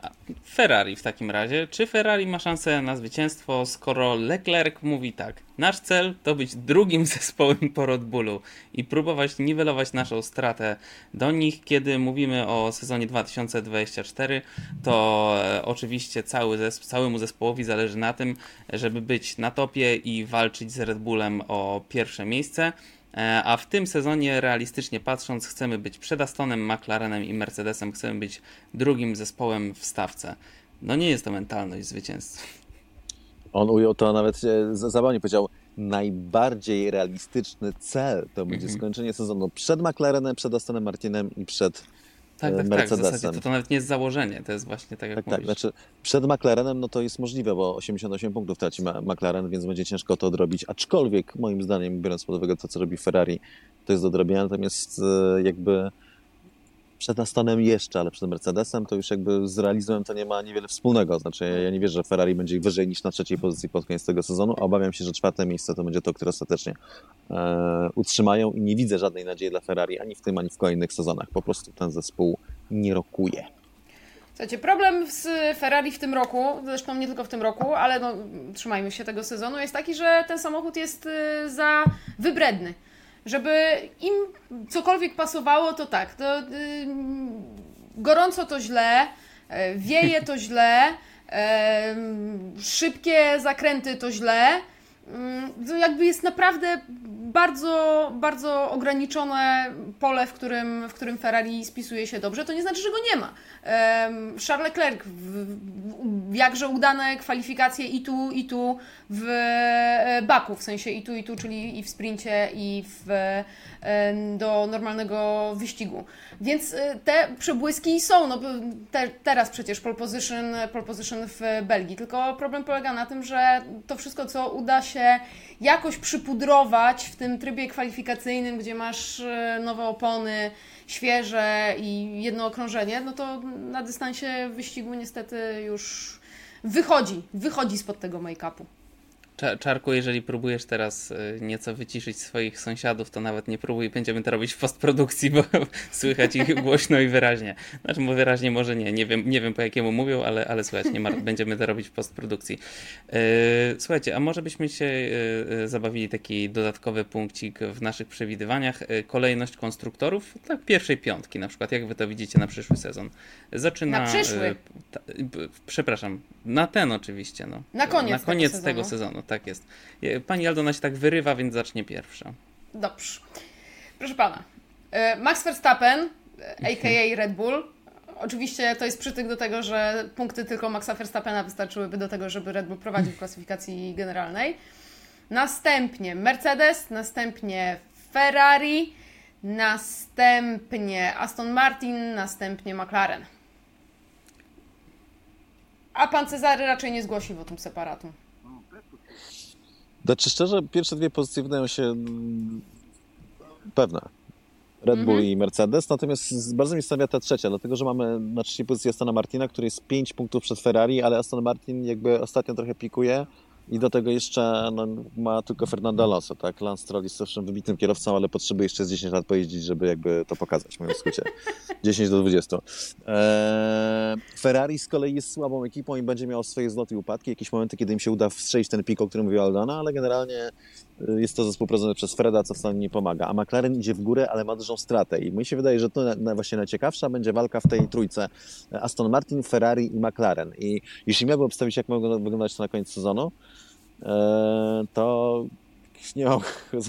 Ferrari w takim razie. Czy Ferrari ma szansę na zwycięstwo, skoro Leclerc mówi tak? Nasz cel to być drugim zespołem po Red Bullu i próbować niwelować naszą stratę do nich. Kiedy mówimy o sezonie 2024, to e, oczywiście cały zesp całemu zespołowi zależy na tym, żeby być na topie i walczyć z Red Bullem o pierwsze miejsce. E, a w tym sezonie realistycznie patrząc chcemy być przed Astonem, McLarenem i Mercedesem, chcemy być drugim zespołem w stawce. No nie jest to mentalność zwycięzcy. On ujął to nawet e, zabawnie, powiedział, najbardziej realistyczny cel to będzie Mhm. skończenie sezonu przed McLarenem, przed Astonem Martinem i przed Tak, tak, tak. W Mercedesem. zasadzie to, to nawet nie jest założenie, to jest właśnie tak jak Tak, tak. mówisz. Znaczy, przed McLarenem no to jest możliwe, bo 88 punktów traci McLaren, więc będzie ciężko to odrobić. Aczkolwiek, moim zdaniem, biorąc pod uwagę to, co robi Ferrari, to jest do odrobienia. Natomiast e, jakby przed Astonem jeszcze, ale przed Mercedesem to już jakby z realizmem to nie ma niewiele wspólnego. Znaczy, ja- nie wierzę, że Ferrari będzie wyżej niż na trzeciej pozycji pod koniec tego sezonu, a obawiam się, że czwarte miejsce to będzie to, które ostatecznie e, utrzymają i nie widzę żadnej nadziei dla Ferrari ani w tym, ani w kolejnych sezonach. Po prostu ten zespół nie rokuje. Słuchajcie, problem z Ferrari w tym roku, zresztą nie tylko w tym roku, ale no, trzymajmy się tego sezonu, jest taki, że ten samochód jest y, za wybredny. Żeby im cokolwiek pasowało, to tak. To, y, gorąco to źle, y, wieje to źle, y, szybkie zakręty to źle. Y, To jakby jest naprawdę bardzo, bardzo ograniczone pole, w którym, w którym Ferrari spisuje się dobrze. To nie znaczy, że go nie ma. Charles Leclerc, jakże udane kwalifikacje i tu, i tu w e, Baku, w sensie i tu, i tu, czyli i w sprincie, i w, em, do normalnego wyścigu. Więc e, te przebłyski są. No, te, teraz przecież pole position, pole position w Belgii. Tylko problem polega na tym, że to wszystko, co uda się jakoś przypudrować w tym trybie kwalifikacyjnym, gdzie masz e, nowe opony, świeże i jedno okrążenie, no to na dystansie wyścigu niestety już wychodzi, wychodzi spod tego make-upu. Cza- Czarku, jeżeli próbujesz teraz y, nieco wyciszyć swoich sąsiadów, to nawet nie próbuj, będziemy to robić w postprodukcji, bo słychać ich głośno i wyraźnie. Znaczy, bo wyraźnie może nie, nie wiem, nie wiem po jakiemu mówią, ale, ale słuchajcie, nie mar- będziemy to robić w postprodukcji. Yy, słuchajcie, a może byśmy się yy, zabawili taki dodatkowy punkcik w naszych przewidywaniach. Kolejność konstruktorów, tak pierwszej piątki na przykład, jak wy to widzicie na przyszły sezon? Zaczyna... Na przyszły? ta, przepraszam, na ten oczywiście, no. Na koniec Na tego koniec sezonu. tego sezonu, tak jest. Je- Pani Aldona się tak wyrywa, więc zacznie pierwsza. Dobrze. Proszę pana. e, Max Verstappen, e, a.k.a. Red Bull. Oczywiście to jest przytyk do tego, że punkty tylko Maxa Verstappena wystarczyłyby do tego, żeby Red Bull prowadził w klasyfikacji generalnej. Następnie Mercedes, następnie Ferrari, następnie Aston Martin, następnie McLaren. A pan Cezary raczej nie zgłosi wotum separatum. Znaczy szczerze, pierwsze dwie pozycje wydają się mm, pewne. Red Bull Mhm. i Mercedes, natomiast bardzo mi stawia ta trzecia, dlatego że mamy na trzeciej pozycji Astona Martina, który jest 5 punktów przed Ferrari, ale Aston Martin jakby ostatnio trochę pikuje i do tego jeszcze no, ma tylko Fernando Alonso, tak? Lance Stroll jest owszem wybitnym kierowcą, ale potrzebuje jeszcze z 10 lat pojeździć, żeby jakby to pokazać, w skrócie. 10 do 20. Eee, Ferrari z kolei jest słabą ekipą i będzie miał swoje zloty i upadki, jakieś momenty, kiedy im się uda wstrzelić ten pik, o którym mówiła Aldona, ale generalnie jest to zespół prowadzony przez Freda, co wcale nie pomaga. A McLaren idzie w górę, ale ma dużą stratę i mi się wydaje, że to na, właśnie najciekawsza będzie walka w tej trójce Aston Martin, Ferrari i McLaren. I jeśli miałbym obstawić, jak mogą wyglądać to na koniec sezonu, e, to nie mam,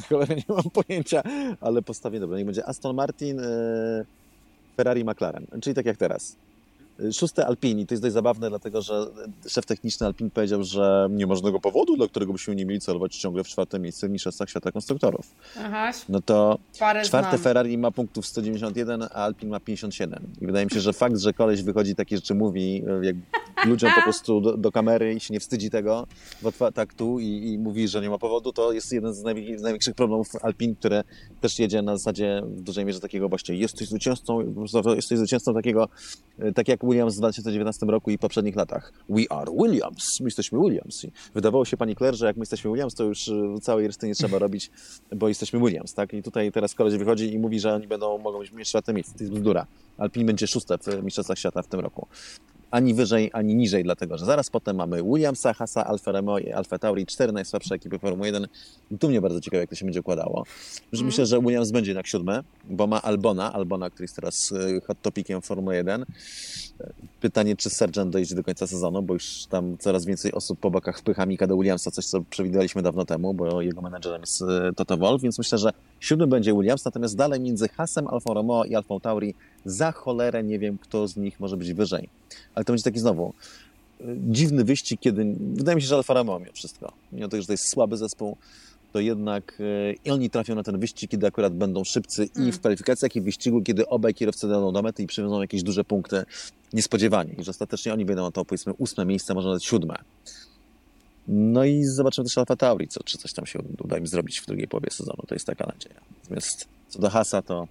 cholerę nie mam pojęcia, ale postawię dobra. Niech będzie Aston Martin, e, Ferrari, McLaren, czyli tak jak teraz. Szóste Alpini, to jest dość zabawne, dlatego że szef techniczny Alpin powiedział, że nie ma żadnego powodu, dla którego byśmy nie mieli celować ciągle w czwarte miejsce w Mistrzostwach Świata Konstruktorów. Aha, No to czwarte znam. Ferrari ma punktów 191, a Alpin ma 57. I wydaje mi się, że fakt, że koleś wychodzi takie rzeczy mówi, jak ludziom po prostu do, do kamery i się nie wstydzi tego, w tak tu i, i mówi, że nie ma powodu, to jest jeden z, najwi- z największych problemów Alpin, które też jedzie na zasadzie w dużej mierze takiego właśnie jesteś zwycięzcą, jesteś zwycięzcą takiego, e, tak jak Williams w 2019 roku i poprzednich latach. We are Williams, my jesteśmy Williams. I wydawało się pani Claire, że jak my jesteśmy Williams, to już e, całej reszty nie trzeba robić, bo jesteśmy Williams, tak? I tutaj teraz koleś wychodzi i mówi, że oni będą, mogą mieć czwarte miejsce. To jest bzdura. Alpin będzie szóste w Mistrzostwach Świata w tym roku. Ani wyżej, ani niżej, dlatego że zaraz potem mamy Williamsa, Hasa, Alfa Romeo i Alfa Tauri, cztery najsłabsze ekipy Formuły 1. I tu mnie bardzo ciekawe, jak to się będzie układało. Mm. Myślę, że Williams będzie jednak siódme, bo ma Albona, Albona, który jest teraz e, hot topiciem Formuły 1. Pytanie, czy Sargent dojdzie do końca sezonu, bo już tam coraz więcej osób po bokach wpycha Mika do Williamsa, coś co przewidywaliśmy dawno temu, bo jego menedżerem jest e, Toto Wolff, więc myślę, że siódmy będzie Williams, natomiast dalej między Hasem, Alfa Romeo i Alfą Tauri za cholerę nie wiem, kto z nich może być wyżej. Ale to będzie taki znowu dziwny wyścig, kiedy wydaje mi się, że Alfa Romeo mimo wszystko. Mimo tego, że to jest słaby zespół, to jednak e, i oni trafią na ten wyścig, kiedy akurat będą szybcy mm. i w kwalifikacjach, i w wyścigu, kiedy obaj kierowcy daną do mety i przywiozą jakieś duże punkty niespodziewanie. I że ostatecznie oni wyjdą na to, powiedzmy, ósme miejsce, może nawet siódme. No i zobaczymy też Alfa Tauri, co, czy coś tam się uda im zrobić w drugiej połowie sezonu. To jest taka nadzieja. Natomiast co do Hasa, to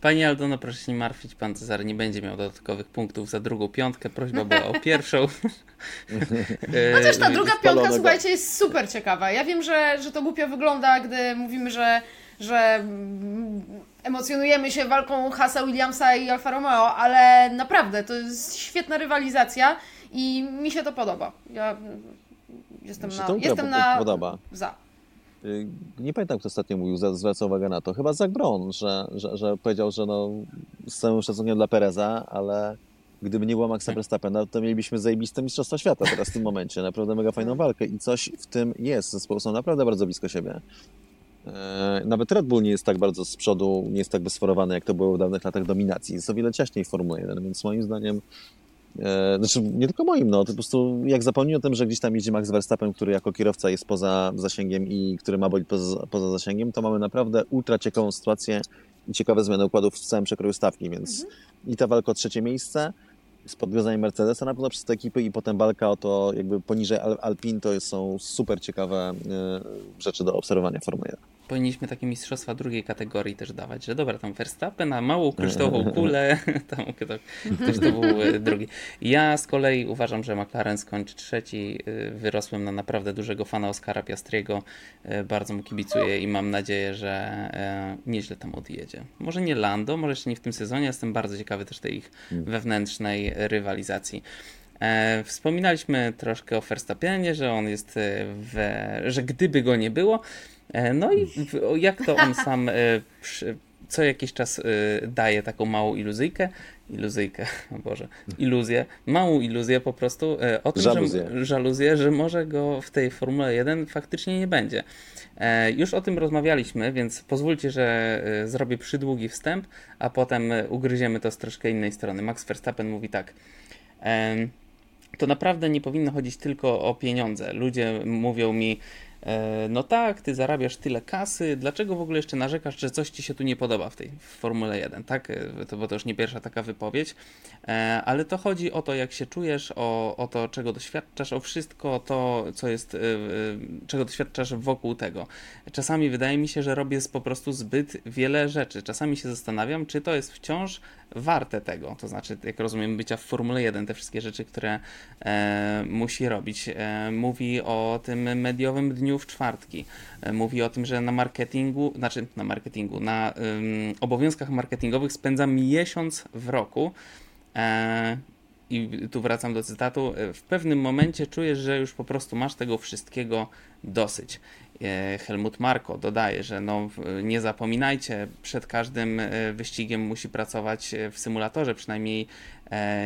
Panie Aldono, proszę się nie martwić, pan Cezary nie będzie miał dodatkowych punktów za drugą piątkę. Prośba była o pierwszą. Chociaż ta druga piątka, słuchajcie, jest super ciekawa. Ja wiem, że, że to głupio wygląda, gdy mówimy, że, że emocjonujemy się walką Hasa Williamsa i Alfa Romeo, ale naprawdę to jest świetna rywalizacja i mi się to podoba. Ja jestem na, jestem na podoba. za. Y, nie pamiętam, kto ostatnio mówił, zwraca uwagę na to. Chyba Zach Brown, że, że, że powiedział, że no, z całym szacunkiem dla Pereza, ale gdyby nie było Maxa Verstappena, to mielibyśmy zajebiste Mistrzostwa Świata teraz w tym momencie. Naprawdę mega fajną walkę i coś w tym jest. Zespoły są naprawdę bardzo blisko siebie. E, nawet Red Bull nie jest tak bardzo z przodu, nie jest tak wysforowany, jak to było w dawnych latach dominacji. Jest o wiele ciaśniej w Formule 1, więc moim zdaniem znaczy, nie tylko moim, no, to po prostu jak zapomnij o tym, że gdzieś tam jedzie Max Verstappen, który jako kierowca jest poza zasięgiem i który ma bolid poza, poza zasięgiem, to mamy naprawdę ultra ciekawą sytuację i ciekawe zmiany układów w całym przekroju stawki, więc mhm. i ta walka o trzecie miejsce z podwiązaniem Mercedesa na pewno przez te ekipy i potem walka o to jakby poniżej Alpin to są super ciekawe y, rzeczy do obserwowania Formuły 1 powinniśmy takie mistrzostwa drugiej kategorii też dawać, że dobra, tam Verstappen na małą kryształową kulę, tam ktoś to był e, drugi. Ja z kolei uważam, że McLaren skończy trzeci. E, wyrosłem na naprawdę dużego fana Oscara Piastriego. E, bardzo mu kibicuję i mam nadzieję, że nieźle tam odjedzie. Może nie Lando, może jeszcze nie w tym sezonie, jestem bardzo ciekawy też tej ich mm. wewnętrznej rywalizacji. E, wspominaliśmy troszkę o Verstappenie, że on jest w, że gdyby go nie było, E, no i jak to on sam e, co jakiś czas e, daje taką małą iluzyjkę, iluzyjkę, o Boże, iluzję, małą iluzję po prostu o tym, żaluzję. że żaluzję, że może go w tej Formule 1 faktycznie nie będzie. Już o tym rozmawialiśmy, więc pozwólcie, że zrobię przydługi wstęp, a potem ugryziemy to z troszkę innej strony. Max Verstappen mówi tak. To naprawdę nie powinno chodzić tylko o pieniądze. Ludzie mówią mi, E, no tak, ty zarabiasz tyle kasy, dlaczego w ogóle jeszcze narzekasz, że coś ci się tu nie podoba w tej Formule 1, tak? E, to, bo to już nie pierwsza taka wypowiedź, e, ale to chodzi o to, jak się czujesz, o, o to, czego doświadczasz, o wszystko to, co jest, czego doświadczasz wokół tego. Czasami wydaje mi się, że robię po prostu zbyt wiele rzeczy. Czasami się zastanawiam, czy to jest wciąż warte tego, to znaczy, jak rozumiem, bycia w Formule 1, te wszystkie rzeczy, które e, musi robić. E, mówi o tym mediowym dniu w czwartki. E, mówi o tym, że na marketingu, znaczy na marketingu, na obowiązkach marketingowych spędza miesiąc w roku. E, i tu wracam do cytatu, e, w pewnym momencie czujesz, że już po prostu masz tego wszystkiego dosyć. E, Helmut Marko dodaje, że no, nie zapominajcie, przed każdym wyścigiem musi pracować w symulatorze przynajmniej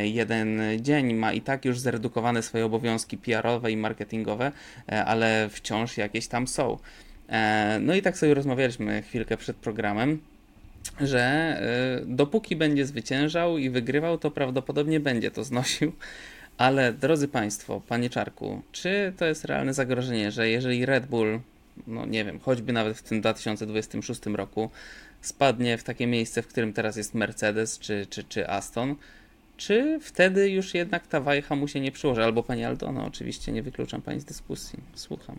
jeden dzień. Ma i tak już zredukowane swoje obowiązki PR-owe i marketingowe, ale wciąż jakieś tam są. No i tak sobie rozmawialiśmy chwilkę przed programem że dopóki będzie zwyciężał i wygrywał, to prawdopodobnie będzie to znosił. Ale drodzy Państwo, Panie Czarku, czy to jest realne zagrożenie, że jeżeli Red Bull, no nie wiem, choćby nawet w tym 2026 roku, spadnie w takie miejsce, w którym teraz jest Mercedes czy, czy, czy Aston, czy wtedy już jednak ta wajcha mu się nie przyłoży? Albo Pani Aldono, oczywiście nie wykluczam Pani z dyskusji. Słucham.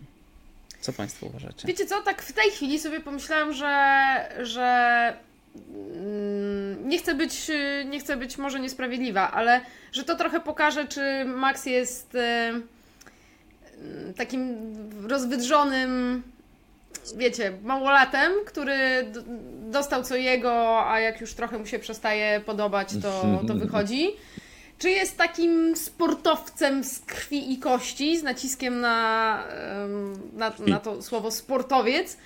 Co Państwo uważacie? Wiecie co, tak w tej chwili sobie pomyślałam, że, że Mm, nie chcę być, nie chcę być może niesprawiedliwa, ale że to trochę pokaże, czy Max jest e, takim rozwydrzonym, wiecie, małolatem, który dostał co jego, a jak już trochę mu się przestaje podobać, to, to wychodzi. Czy jest takim sportowcem z krwi i kości, z naciskiem na, na, na to słowo sportowiec,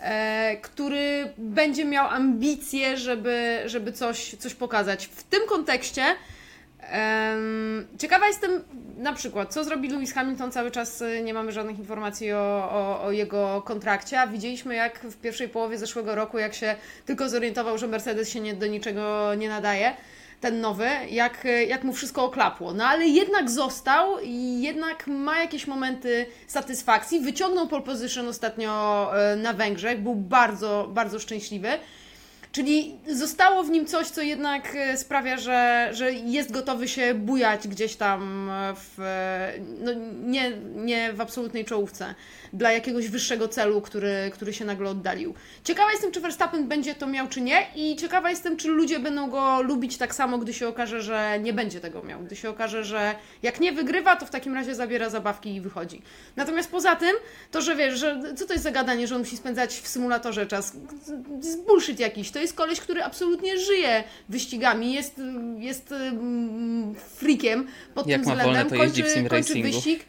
E, który będzie miał ambicje, żeby, żeby coś, coś pokazać. W tym kontekście ciekawa jestem na przykład, co zrobi Lewis Hamilton, cały czas e, nie mamy żadnych informacji o, o, o, jego kontrakcie, a widzieliśmy jak w pierwszej połowie zeszłego roku, jak się tylko zorientował, że Mercedes się nie, do niczego nie nadaje, ten nowy, jak, jak mu wszystko oklapło. No ale jednak został i jednak ma jakieś momenty satysfakcji. Wyciągnął pole position ostatnio e, na Węgrzech, był bardzo, bardzo szczęśliwy. Czyli zostało w nim coś, co jednak e, sprawia, że, że jest gotowy się bujać gdzieś tam w, no nie, nie w absolutnej czołówce dla jakiegoś wyższego celu, który, który się nagle oddalił. Ciekawa jestem, czy Verstappen będzie to miał, czy nie i ciekawa jestem, czy ludzie będą go lubić tak samo, gdy się okaże, że nie będzie tego miał. Gdy się okaże, że jak nie wygrywa, to w takim razie zabiera zabawki i wychodzi. Natomiast poza tym, to, że wiesz, że co to jest zagadanie, że on musi spędzać w symulatorze czas? Bullshit jakiś. To jest koleś, który absolutnie żyje wyścigami, jest, jest mm, freakiem pod jak tym względem. Wolne, kończy, kończy wyścig.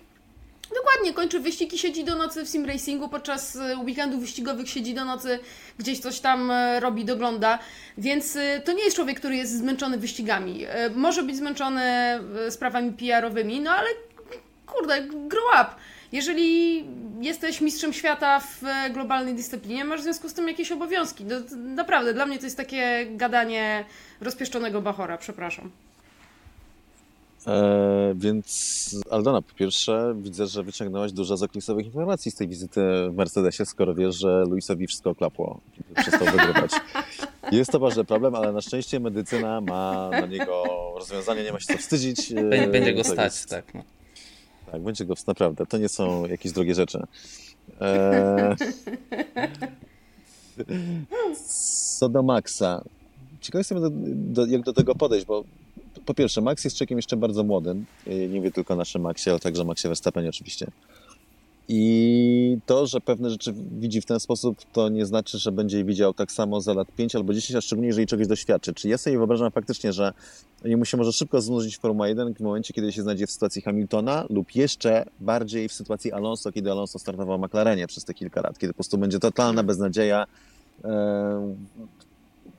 Dokładnie, kończy wyścig i siedzi do nocy w sim racingu, podczas e, weekendów wyścigowych siedzi do nocy, gdzieś coś tam e, robi, dogląda, więc e, to nie jest człowiek, który jest zmęczony wyścigami. Może być zmęczony sprawami PR-owymi, no ale kurde, grow up. Jeżeli jesteś mistrzem świata w globalnej dyscyplinie, masz w związku z tym jakieś obowiązki. No, naprawdę, dla mnie to jest takie gadanie rozpieszczonego bachora, przepraszam. E, więc Aldona, po pierwsze widzę, że wyciągnęłaś dużo zaklisowych informacji z tej wizyty w Mercedesie, skoro wiesz, że Luisowi wszystko oklapło, przestał wygrywać. Jest to ważny problem, ale na szczęście medycyna ma na niego rozwiązanie, nie ma się co wstydzić. E, będzie go stać, jest... tak. No. Tak, będzie go naprawdę. To nie są jakieś drogie rzeczy. E... Co do Maxa. Ciekaw jestem, do, do, jak do tego podejść, bo po pierwsze, Max jest czekiem jeszcze bardzo młodym. Nie mówię tylko o naszym Maxie, ale także Maxie Verstappenie oczywiście. I to, że pewne rzeczy widzi w ten sposób, to nie znaczy, że będzie je widział tak samo za lat 5 albo 10, a szczególnie jeżeli czegoś doświadczy. Czy ja sobie wyobrażam faktycznie, że mu się może szybko znużyć Formuła 1 w momencie, kiedy się znajdzie w sytuacji Hamiltona lub jeszcze bardziej w sytuacji Alonso, kiedy Alonso startował w McLarenie przez te kilka lat, kiedy po prostu będzie totalna beznadzieja, e,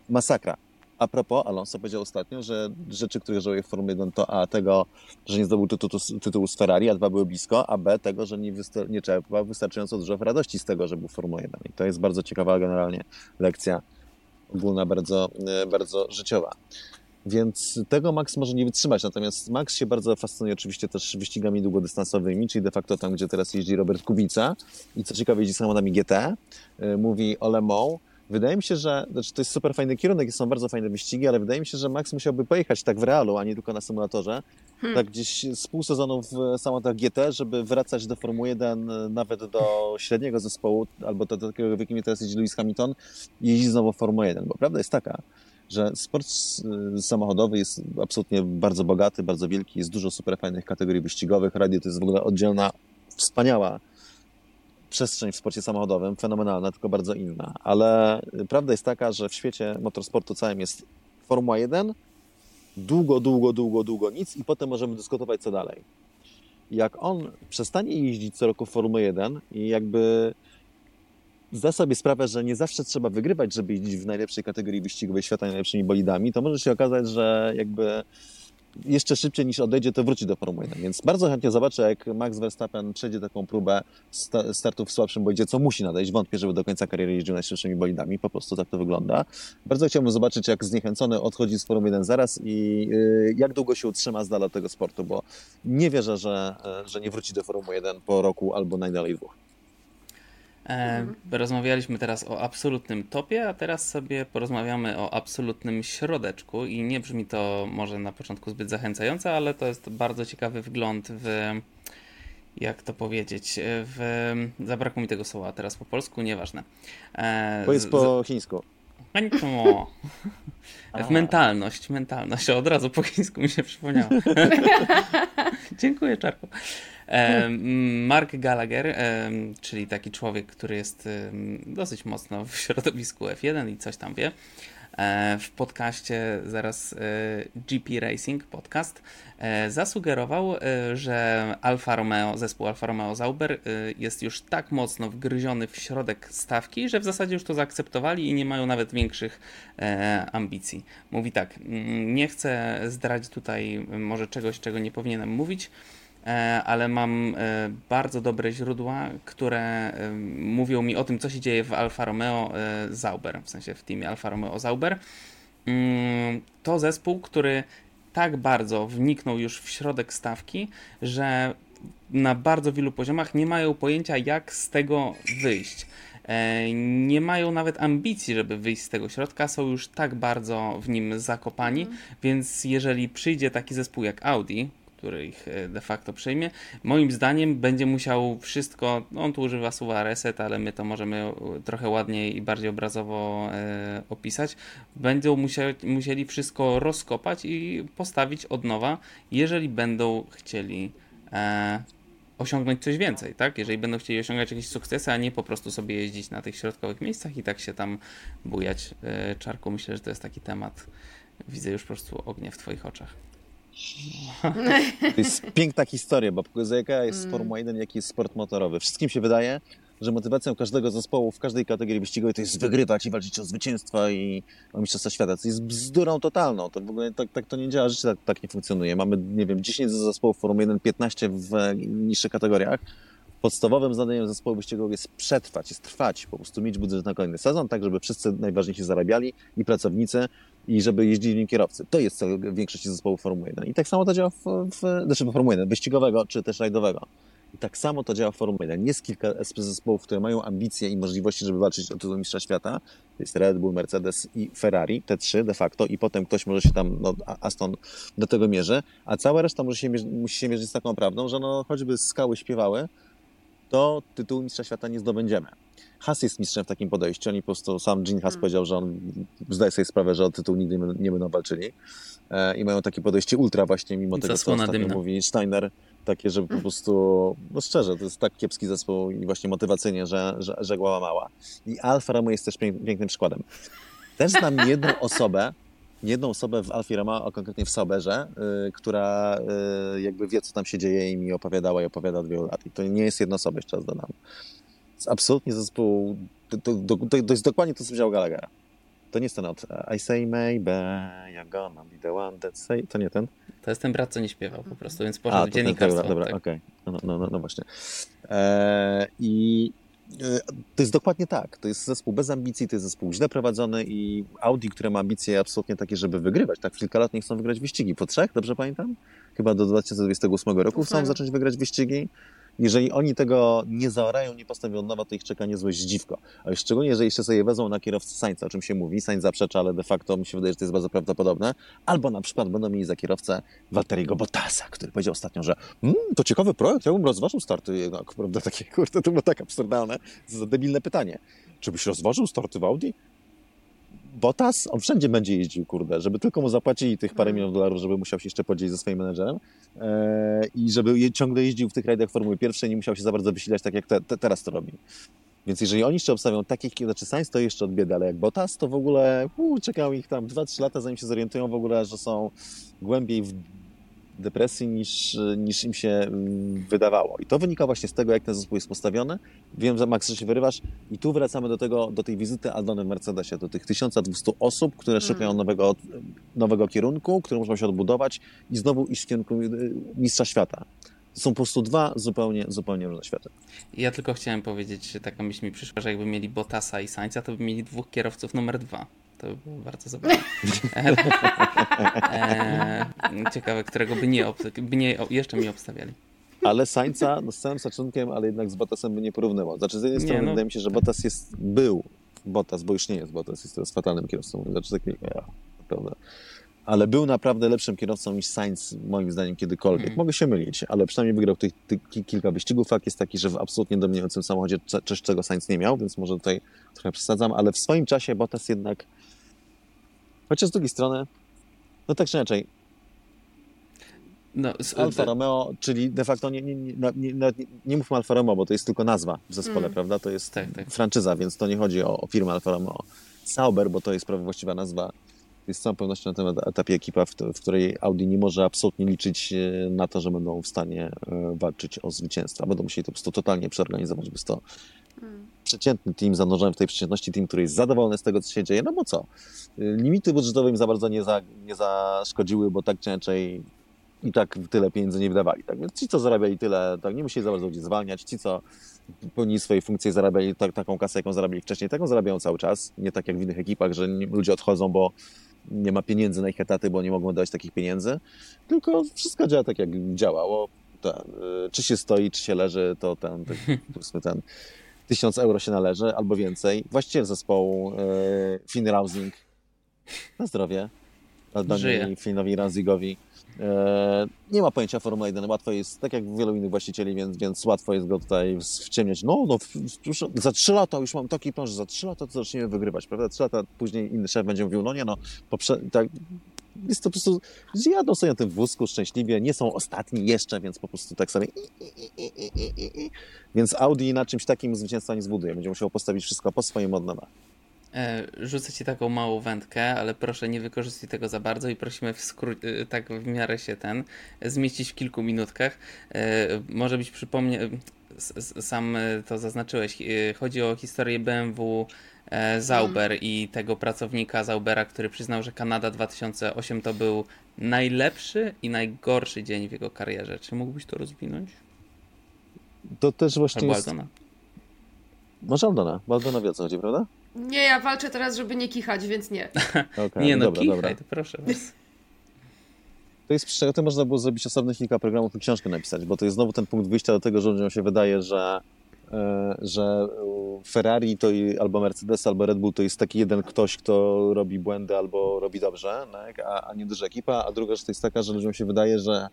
masakra. A propos, Alonso powiedział ostatnio, że rzeczy, które żałuje w Formule 1 to A, tego, że nie zdobył tytułu, tytułu z Ferrari, a dwa były blisko, a B, tego, że nie, nie czerpał wystarczająco dużo radości z tego, że był w Formule 1. I to jest bardzo ciekawa generalnie lekcja ogólna, bardzo, e, bardzo życiowa. Więc tego Max może nie wytrzymać. Natomiast Max się bardzo fascynuje oczywiście też wyścigami długodystansowymi, czyli de facto tam, gdzie teraz jeździ Robert Kubica i co ciekawe jeździ samochodami GT. E, mówi o Le Mans, Wydaje mi się, że znaczy to jest super fajny kierunek, są bardzo fajne wyścigi, ale wydaje mi się, że Max musiałby pojechać tak w realu, a nie tylko na symulatorze. Hmm. Tak gdzieś z pół sezonu w samochodach GT, żeby wracać do Formuły 1, nawet do średniego zespołu, albo do, do takiego, w jakim teraz jeździ Lewis Hamilton, i jeździ znowu w Formułę 1. Bo prawda jest taka, że sport samochodowy jest absolutnie bardzo bogaty, bardzo wielki, jest dużo super fajnych kategorii wyścigowych. Radio to jest w ogóle oddzielna, wspaniała przestrzeń w sporcie samochodowym, fenomenalna, tylko bardzo inna. Ale prawda jest taka, że w świecie motorsportu całym jest Formuła 1, długo, długo, długo, długo nic i potem możemy dyskutować co dalej. Jak on przestanie jeździć co roku Formułę 1 i jakby zda sobie sprawę, że nie zawsze trzeba wygrywać, żeby jeździć w najlepszej kategorii wyścigowej świata najlepszymi bolidami, to może się okazać, że jakby jeszcze szybciej niż odejdzie, to wróci do Formuły 1. Więc bardzo chętnie zobaczę, jak Max Verstappen przejdzie taką próbę startu w słabszym bolidzie, co musi nadejść. Wątpię, żeby do końca kariery jeździł najszybszymi bolidami, po prostu tak to wygląda. Bardzo chciałbym zobaczyć, jak zniechęcony odchodzi z Formuły 1 zaraz i y, jak długo się utrzyma z dala tego sportu, bo nie wierzę, że, że nie wróci do Formuły 1 po roku albo najdalej dwóch. E, rozmawialiśmy teraz o absolutnym topie, a teraz sobie porozmawiamy o absolutnym środeczku i nie brzmi to może na początku zbyt zachęcająco, ale to jest bardzo ciekawy wgląd w jak to powiedzieć, w, zabrakło mi tego słowa teraz po polsku, nieważne. E, Powiedz po chińsku. W mentalność, mentalność. Od razu po chińsku mi się przypomniało. Dziękuję, Czarku. Mark Gallagher, czyli taki człowiek, który jest dosyć mocno w środowisku F1 i coś tam wie, e, w podcaście zaraz e, GP Racing podcast e, zasugerował, że Alfa Romeo, zespół Alfa Romeo Zauber jest już tak mocno wgryziony w środek stawki, że w zasadzie już to zaakceptowali i nie mają nawet większych ambicji. Mówi tak, mm, nie chcę zdradzić tutaj może czegoś, czego nie powinienem mówić, ale mam e, bardzo dobre źródła, które e, mówią mi o tym, co się dzieje w Alfa Romeo Zauber, w sensie w teamie Alfa Romeo Zauber. mm, to zespół, który tak bardzo wniknął już w środek stawki, że na bardzo wielu poziomach nie mają pojęcia, jak z tego wyjść. E, nie mają nawet ambicji, żeby wyjść z tego środka, są już tak bardzo w nim zakopani, mm. więc jeżeli przyjdzie taki zespół jak Audi, który ich e, de facto przejmie, moim zdaniem będzie musiał wszystko, no on tu używa słowa reset, ale my to możemy e, trochę ładniej i bardziej obrazowo e, opisać, będą musieli, musieli wszystko rozkopać i postawić od nowa, jeżeli będą chcieli e, osiągnąć coś więcej, tak? Jeżeli będą chcieli osiągać jakieś sukcesy, a nie po prostu sobie jeździć na tych środkowych miejscach i tak się tam bujać e, czarku. Myślę, że to jest taki temat. Widzę już po prostu ognie w Twoich oczach. To jest piękna historia, bo pokazuje, jaka jest mm. Formuła 1, jaki jest sport motorowy. Wszystkim się wydaje, że motywacją każdego zespołu w każdej kategorii wyścigowej to jest wygrywać i walczyć o zwycięstwa i o mistrzostwa świata. To jest bzdurą totalną. To w ogóle tak, tak to nie działa, życie tak, tak nie funkcjonuje. Mamy, nie wiem, 10 zespołów Formuły 1, 15 w niższych kategoriach. Podstawowym zadaniem zespołu wyścigowego jest przetrwać, jest trwać, po prostu mieć budżet na kolejny sezon, tak żeby wszyscy najważniejsi zarabiali i pracownicy, i żeby jeździli nim kierowcy. To jest cel większości zespołów Formuły 1. I tak samo to działa w, w znaczy w Formuły 1, wyścigowego czy też rajdowego. I tak samo to działa w Formule 1. Jest kilka zespołów, które mają ambicje i możliwości, żeby walczyć o tytuł mistrza świata. To jest Red Bull, Mercedes i Ferrari, te trzy de facto i potem ktoś może się tam, no, Aston do tego mierzy, a cała reszta może się musi się mierzyć z taką prawdą, że no, choćby skały śpiewały, to tytułu mistrza świata nie zdobędziemy. Haas jest mistrzem w takim podejściu. Oni po prostu, sam Gene Haas hmm. powiedział, że on zdaje sobie sprawę, że o tytuł nigdy nie będą walczyli. E, I mają takie podejście ultra właśnie, mimo tego, co ostatnio dymna. mówi Steiner, takie, że po prostu, no szczerze, to jest tak kiepski zespół i właśnie motywacyjnie, że, że, że głowa mała. I Alfa Romeo jest też pięknym przykładem. Też znam jedną osobę, jedną osobę w Alfie Romeo, a konkretnie w Sauberze, yy, która yy, jakby wie, co tam się dzieje i mi opowiadała i opowiada od wielu lat. I to nie jest jedna osoba, jeszcze raz dodam. Absolutnie zespół, to, to, to, to jest dokładnie to, co powiedział Gallaghera. To nie jest ten od I say maybe, you're gonna be the one that say... To nie ten? To jest ten brat, co nie śpiewał po prostu, więc poszedł w dziennikarstwo. Dobra, tak. okej. Okay. No, no, no, no, właśnie. Eee, I e, to jest dokładnie tak. To jest zespół bez ambicji, to jest zespół źle prowadzony i Audi, które ma ambicje absolutnie takie, żeby wygrywać. Tak, kilka lat nie chcą wygrać wyścigi. Po trzech, dobrze pamiętam? Chyba do 2028 roku chcą zacząć wygrać wyścigi. Jeżeli oni tego nie zaorają, nie postawią od nowa, to ich czeka niezłe zdziwko. Szczególnie, jeżeli jeszcze sobie wezmą na kierowcę Sainza, o czym się mówi. Sainz zaprzecza, ale de facto mi się wydaje, że to jest bardzo prawdopodobne. Albo na przykład będą mieli za kierowcę Walteriego Bottasa, który powiedział ostatnio, że mmm, to ciekawy projekt, ja bym rozważył starty jednak, prawda, takie, kurde, to było tak absurdalne, za debilne pytanie. Czy byś rozważył starty w Audi? Bottas, on wszędzie będzie jeździł, kurde, żeby tylko mu zapłacili tych parę mm. milionów dolarów, żeby musiał się jeszcze podzielić ze swoim menedżerem e, i żeby ciągle jeździł w tych rajdach Formuły Pierwszej, nie musiał się za bardzo wysilać tak, jak te, te, teraz to robi. Więc jeżeli oni jeszcze obstawią takich, znaczy Sainz to jeszcze od biedy, ale jak Bottas, to w ogóle uu, czekał ich tam 2-3 lata, zanim się zorientują w ogóle, że są głębiej w depresji niż, niż im się mm, wydawało. I to wynika właśnie z tego, jak ten zespół jest postawiony. Wiem, że Max, że się wyrywasz i tu wracamy do tego, do tej wizyty Aldony w Mercedesie, do tych 1200 osób, które mm. szukają nowego, nowego kierunku, który muszą się odbudować i znowu iść w kierunku y, mistrza świata. Są po prostu dwa zupełnie, zupełnie różne światy. Ja tylko chciałem powiedzieć, że taka myśl mi przyszła, że jakby mieli Bottasa i Sainza, to by mieli dwóch kierowców numer dwa. To by było bardzo zabawne. e, ciekawe, którego by nie, by nie jeszcze mi obstawiali. Ale Sańca, no z całym szacunkiem, ale jednak z Bottasem by nie porównywał. Znaczy z jednej strony no. wydaje mi się, że Bottas jest, był Bottas, bo już nie jest Bottas, jest teraz fatalnym kierowcą. Znaczy taki, ja, naprawdę. Ale był naprawdę lepszym kierowcą niż Sainz, moim zdaniem, kiedykolwiek. Mm. Mogę się mylić, ale przynajmniej wygrał tych, tych kilka wyścigów. Fakt jest taki, że w absolutnie dominującym samochodzie coś, czego Sainz nie miał, więc może tutaj trochę przesadzam, ale w swoim czasie Bottas jednak Chociaż z drugiej strony, no tak czy inaczej, no, z, Alfa Romeo, czyli de facto nie, nie, nie, nie, nie mówmy Alfa Romeo, bo to jest tylko nazwa w zespole, mm. prawda? To jest tak, tak. franczyza, więc to nie chodzi o, o firmę Alfa Romeo. Sauber, bo to jest prawie właściwa nazwa, jest z całą pewnością na tym etapie ekipa, w, w, której Audi nie może absolutnie liczyć e, na to, że będą w stanie e, walczyć o zwycięstwa. Będą musieli to po prostu totalnie przeorganizować, by to przeciętny team zanurzony w tej przeciętności, team, który jest zadowolony z tego, co się dzieje, no bo co? Limity budżetowe im za bardzo nie, za, nie zaszkodziły, bo tak czy inaczej i tak tyle pieniędzy nie wydawali. Tak? Więc ci, co zarabiali tyle, tak nie musieli za bardzo ludzi zwalniać, ci, co pełnili swoje funkcje, zarabiali tak, taką kasę, jaką zarabiali wcześniej, taką zarabiają cały czas. Nie tak jak w innych ekipach, że ludzie odchodzą, bo nie ma pieniędzy na ich etaty, bo nie mogą dać takich pieniędzy, tylko wszystko działa tak, jak działało. Ten, y, czy się stoi, czy się leży, to ten, ten, ten tysiąc euro się należy, albo więcej. Właściciel zespołu y, Finn Rausing, na zdrowie, Aldoni Finnowi Ranzigowi, E, nie ma pojęcia Formuły 1, łatwo jest, tak jak wielu innych właścicieli, więc, więc łatwo jest go tutaj wciemniać. No, no, już za trzy lata już mam taki plan, że za trzy lata to zaczniemy wygrywać, prawda? Trzy lata później inny szef będzie mówił, no nie no, poprze- tak, jest to po prostu, jadą sobie na tym wózku szczęśliwie, nie są ostatni jeszcze, więc po prostu tak sobie więc Audi na czymś takim zwycięstwa nie zbuduje, będzie musiał postawić wszystko po swoim od nowa. E, rzucę ci taką małą wędkę, ale proszę nie wykorzystuj tego za bardzo i prosimy w skrót, e, tak w miarę się ten, zmieścić w kilku minutkach. E, może być przypomnie, sam to zaznaczyłeś, chodzi o historię BMW Zauber i tego pracownika Zaubera, który przyznał, że Kanada 2008 to był najlepszy i najgorszy dzień w jego karierze. Czy mógłbyś to rozwinąć? To też właśnie Albo jest... Aldona. Może Aldona, bo Aldona wie o co chodzi, prawda? Nie, ja walczę teraz, żeby nie kichać, więc nie. Okay, nie no, dobra, kichaj, dobra. to proszę was. To jest przecież to można było zrobić osobnych kilka programów i książkę napisać, bo to jest znowu ten punkt wyjścia do tego, że ludziom się wydaje, że, e, że Ferrari to albo Mercedes, albo Red Bull to jest taki jeden ktoś, kto robi błędy albo robi dobrze, tak? a, a nie duża ekipa, a druga rzecz to jest taka, że ludziom się wydaje, że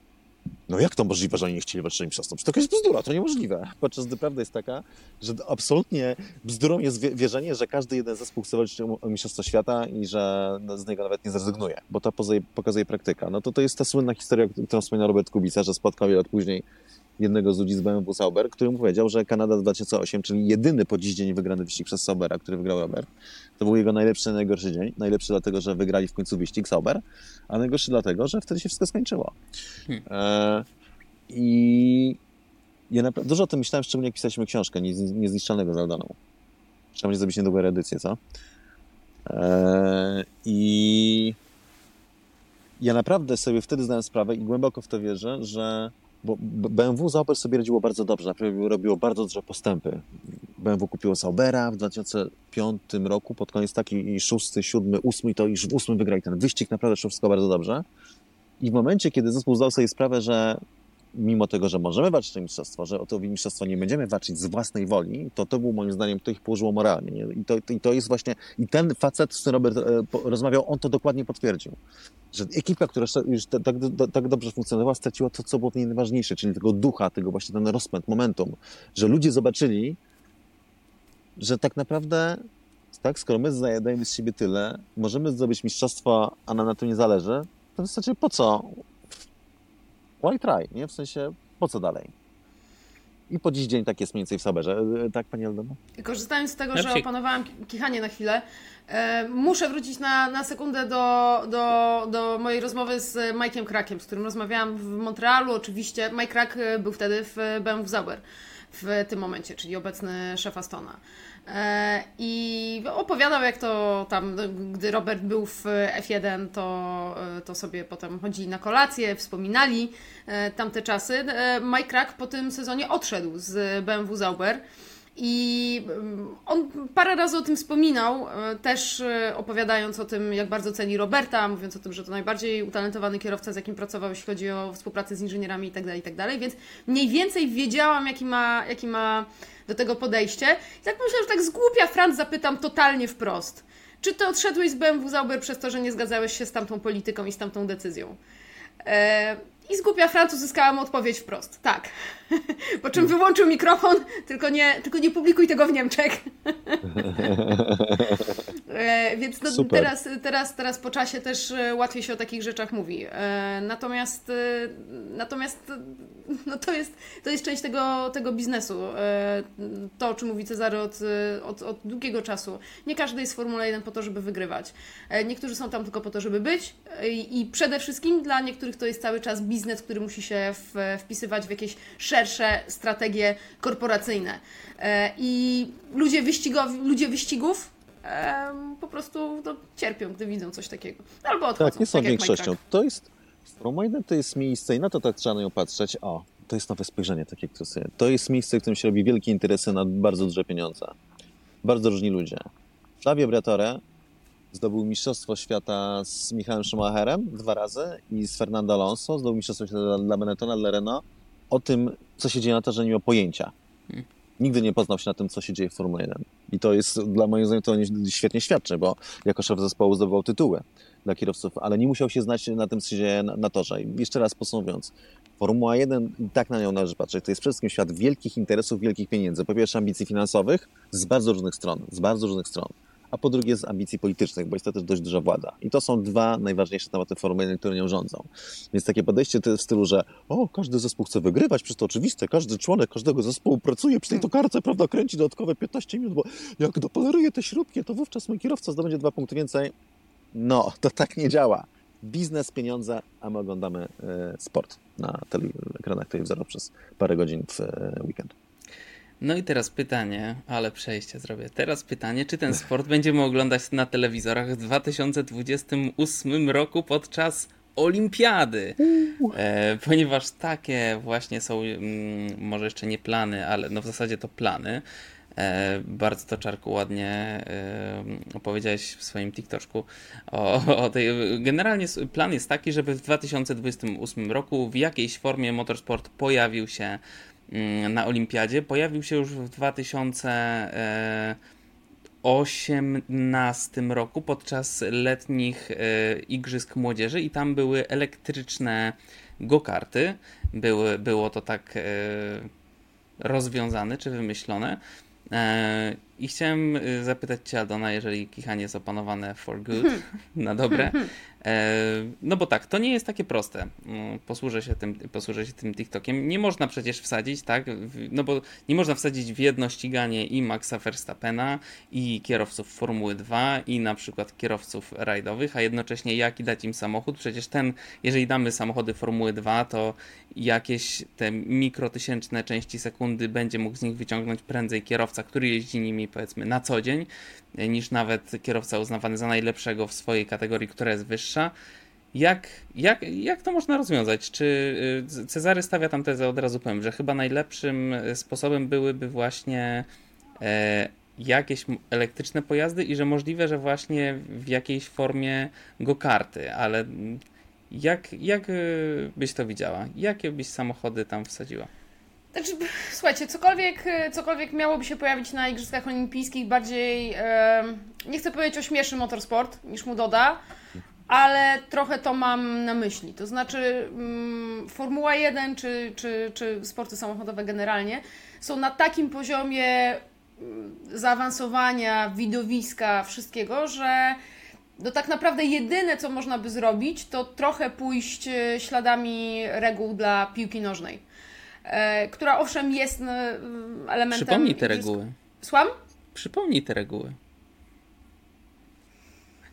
no jak to możliwe, że oni nie chcieli walczyć o mistrzostwo? Przecież to jest bzdura, to niemożliwe. Podczas gdy prawda jest taka, że absolutnie bzdurą jest wierzenie, że każdy jeden zespół chce walczyć o mistrzostwo świata i że z niego nawet nie zrezygnuje, bo to pokazuje praktyka. No to to jest ta słynna historia, którą wspomina Robert Kubica, że spotkał wiele lat później jednego z ludzi z BMW Sauber, który mu powiedział, że Kanada 2008, czyli jedyny po dziś dzień wygrany wyścig przez Saubera, który wygrał Weber, to był jego najlepszy, najgorszy dzień. Najlepszy dlatego, że wygrali w końcu wyścig Sauber, a najgorszy dlatego, że wtedy się wszystko skończyło. Hmm. E, I ja naprawdę dużo o tym myślałem, szczególnie jak pisaliśmy książkę Niezniszczalnego z Aldaną. Trzeba będzie zrobić niedługo edycję, co? E, I ja naprawdę sobie wtedy zdałem sprawę i głęboko w to wierzę, że bo BMW Zauber sobie radziło bardzo dobrze, naprawdę robiło bardzo duże postępy. BMW kupiło Zaubera w 2005 roku, pod koniec taki szósty, siódmy, ósmy, to już w ósmym wygrali ten wyścig, naprawdę szło wszystko bardzo dobrze. I w momencie, kiedy zespół zdał sobie sprawę, że mimo tego, że możemy walczyć o mistrzostwo, że o to mistrzostwo nie będziemy walczyć z własnej woli, to to był moim zdaniem, to ich położyło moralnie. Nie? I, to, I to jest właśnie, i ten facet, z którym Robert e, rozmawiał, on to dokładnie potwierdził. Że ekipa, która już tak, tak, dobrze funkcjonowała, straciła to, co było w niej najważniejsze, czyli tego ducha, tego właśnie ten rozpęd, momentum. Że ludzie zobaczyli, że tak naprawdę tak, skoro my dajemy z siebie tyle, możemy zdobyć mistrzostwo, a nam na tym nie zależy, to w zasadzie po co? Why try, nie? W sensie, po co dalej? I po dziś dzień tak jest mniej więcej w Saberze. E, tak, Pani Aldona? Korzystając z tego, że opanowałam kichanie na chwilę, e, muszę wrócić na, na sekundę do, do, do mojej rozmowy z Mike'iem Krakiem, z którym rozmawiałam w Montrealu. Oczywiście Mike Krak e, był wtedy w BMW Zauber w tym momencie, czyli obecny szef Astona. E, I opowiadał, jak to tam, gdy Robert był w F1, to, e, to sobie potem chodzili na kolację, wspominali e, tamte czasy. Mike Crack po tym sezonie odszedł z BMW Zauber. I mm, on parę razy o tym wspominał, też opowiadając o tym, jak bardzo ceni Roberta, mówiąc o tym, że to najbardziej utalentowany kierowca, z jakim pracował, jeśli chodzi o współpracę z inżynierami itd., tak itd. Tak Więc mniej więcej wiedziałam, jaki ma, jaki ma do tego podejście. I tak myślę, że tak z głupia Franz zapytam totalnie wprost. Czy ty odszedłeś z BMW Zauber przez to, że nie zgadzałeś się z tamtą polityką i z tamtą decyzją? E, I z głupia Franc uzyskałam odpowiedź wprost. Tak. Po czym wyłączył mikrofon, tylko nie, tylko nie publikuj tego w Niemczech. e, więc no, teraz, teraz, teraz po czasie też e, łatwiej się o takich rzeczach mówi. E, natomiast natomiast no to, jest, to jest część tego, tego biznesu. To, o czym mówi Cezary od, od, od długiego czasu. Nie każdy jest w Formule 1 po to, żeby wygrywać. Niektórzy są tam tylko po to, żeby być i, przede wszystkim dla niektórych to jest cały czas biznes, który musi się wpisywać w jakieś szersze strategie korporacyjne. E, I ludzie, wyścigowi, ludzie wyścigów po prostu no, cierpią, gdy widzą coś takiego. Albo odchodzą. Tak, nie są tak większością. To jest, Formuła to jest miejsce i na to tak trzeba na nią patrzeć. O, to jest nowe spojrzenie, takie, które To jest miejsce, w którym się robi wielkie interesy na bardzo duże pieniądze. Bardzo różni ludzie. Flavio Briatore zdobył Mistrzostwo Świata z Michałem Schumacherem dwa razy i z Fernando Alonso, zdobył Mistrzostwo Świata dla, dla Benettona, dla Renault, o tym, co się dzieje na torze, nie miał pojęcia. Hmm. Nigdy nie poznał się na tym, co się dzieje w Formule 1. I to jest dla moim zdaniem to świetnie świadczy, bo jako szef zespołu zdobywał tytuły dla kierowców, ale nie musiał się znać na tym, co się dzieje na, na torze. I jeszcze raz podsumowując, Formuła 1 i tak na nią należy patrzeć. To jest przede wszystkim świat wielkich interesów, wielkich pieniędzy. Po pierwsze ambicji finansowych z bardzo różnych stron, z bardzo różnych stron. A po drugie z ambicji politycznych, bo jest to też dość duża władza. I to są dwa najważniejsze tematy Formuły 1, które nią rządzą. Więc takie podejście w stylu, że o, każdy zespół chce wygrywać, przecież to oczywiste, każdy członek każdego zespołu pracuje przy tej tokarce, prawda, kręci dodatkowe 15 minut, bo jak dopoleruje te śrubki, to wówczas mój kierowca zdobędzie dwa punkty więcej. No, to tak nie działa. Biznes, pieniądze, a my oglądamy e, sport na tele- ekranach telewizorów przez parę godzin w e, weekend. No i teraz pytanie, ale przejście zrobię. Teraz pytanie, czy ten sport będziemy oglądać na telewizorach w 2028 roku podczas Olimpiady? E, ponieważ takie właśnie są, mm, może jeszcze nie plany, ale no w zasadzie to plany. E, bardzo to Czarku ładnie e, opowiedziałeś w swoim TikToczku o, o tej. Generalnie plan jest taki, żeby w 2028 roku w jakiejś formie motorsport pojawił się na Olimpiadzie. Pojawił się już w 2018 roku podczas letnich e, Igrzysk Młodzieży i tam były elektryczne go-karty. Były, było to tak e, rozwiązane czy wymyślone. E, I chciałem zapytać Cię, Aldona, jeżeli kichanie jest opanowane for good, na dobre. E, no bo tak, to nie jest takie proste. Mm, Posłużę się tym, posłużę się tym TikTokiem. Nie można przecież wsadzić, tak? No bo nie można wsadzić w jedno ściganie i Maxa Verstappena, i kierowców Formuły 2, i na przykład kierowców rajdowych, a jednocześnie jaki dać im samochód? Przecież ten, jeżeli damy samochody Formuły 2, to jakieś te mikrotysięczne części sekundy będzie mógł z nich wyciągnąć prędzej kierowca, który jeździ nimi powiedzmy na co dzień, e, niż nawet kierowca uznawany za najlepszego w swojej kategorii, która jest wyższa. Jak, jak, jak to można rozwiązać? Czy y, Cezary stawia tam tezę, od razu powiem, że chyba najlepszym y, sposobem byłyby właśnie e, jakieś elektryczne pojazdy i że możliwe, że właśnie w jakiejś formie go-karty, ale jak, jak y, byś to widziała? Jakie byś samochody tam wsadziła? Znaczy, słuchajcie, cokolwiek, cokolwiek miałoby się pojawić na Igrzyskach Olimpijskich, bardziej, e, nie chcę powiedzieć ośmieszy motorsport, niż mu doda, ale trochę to mam na myśli. To znaczy, mm, Formuła 1 czy, czy, czy sporty samochodowe generalnie są na takim poziomie mm, zaawansowania, widowiska, wszystkiego, że no tak naprawdę jedyne, co można by zrobić, to trochę pójść e, śladami reguł dla piłki nożnej e, która owszem jest e, elementem. Przypomnij te reguły. Słucham? Przypomnij te reguły.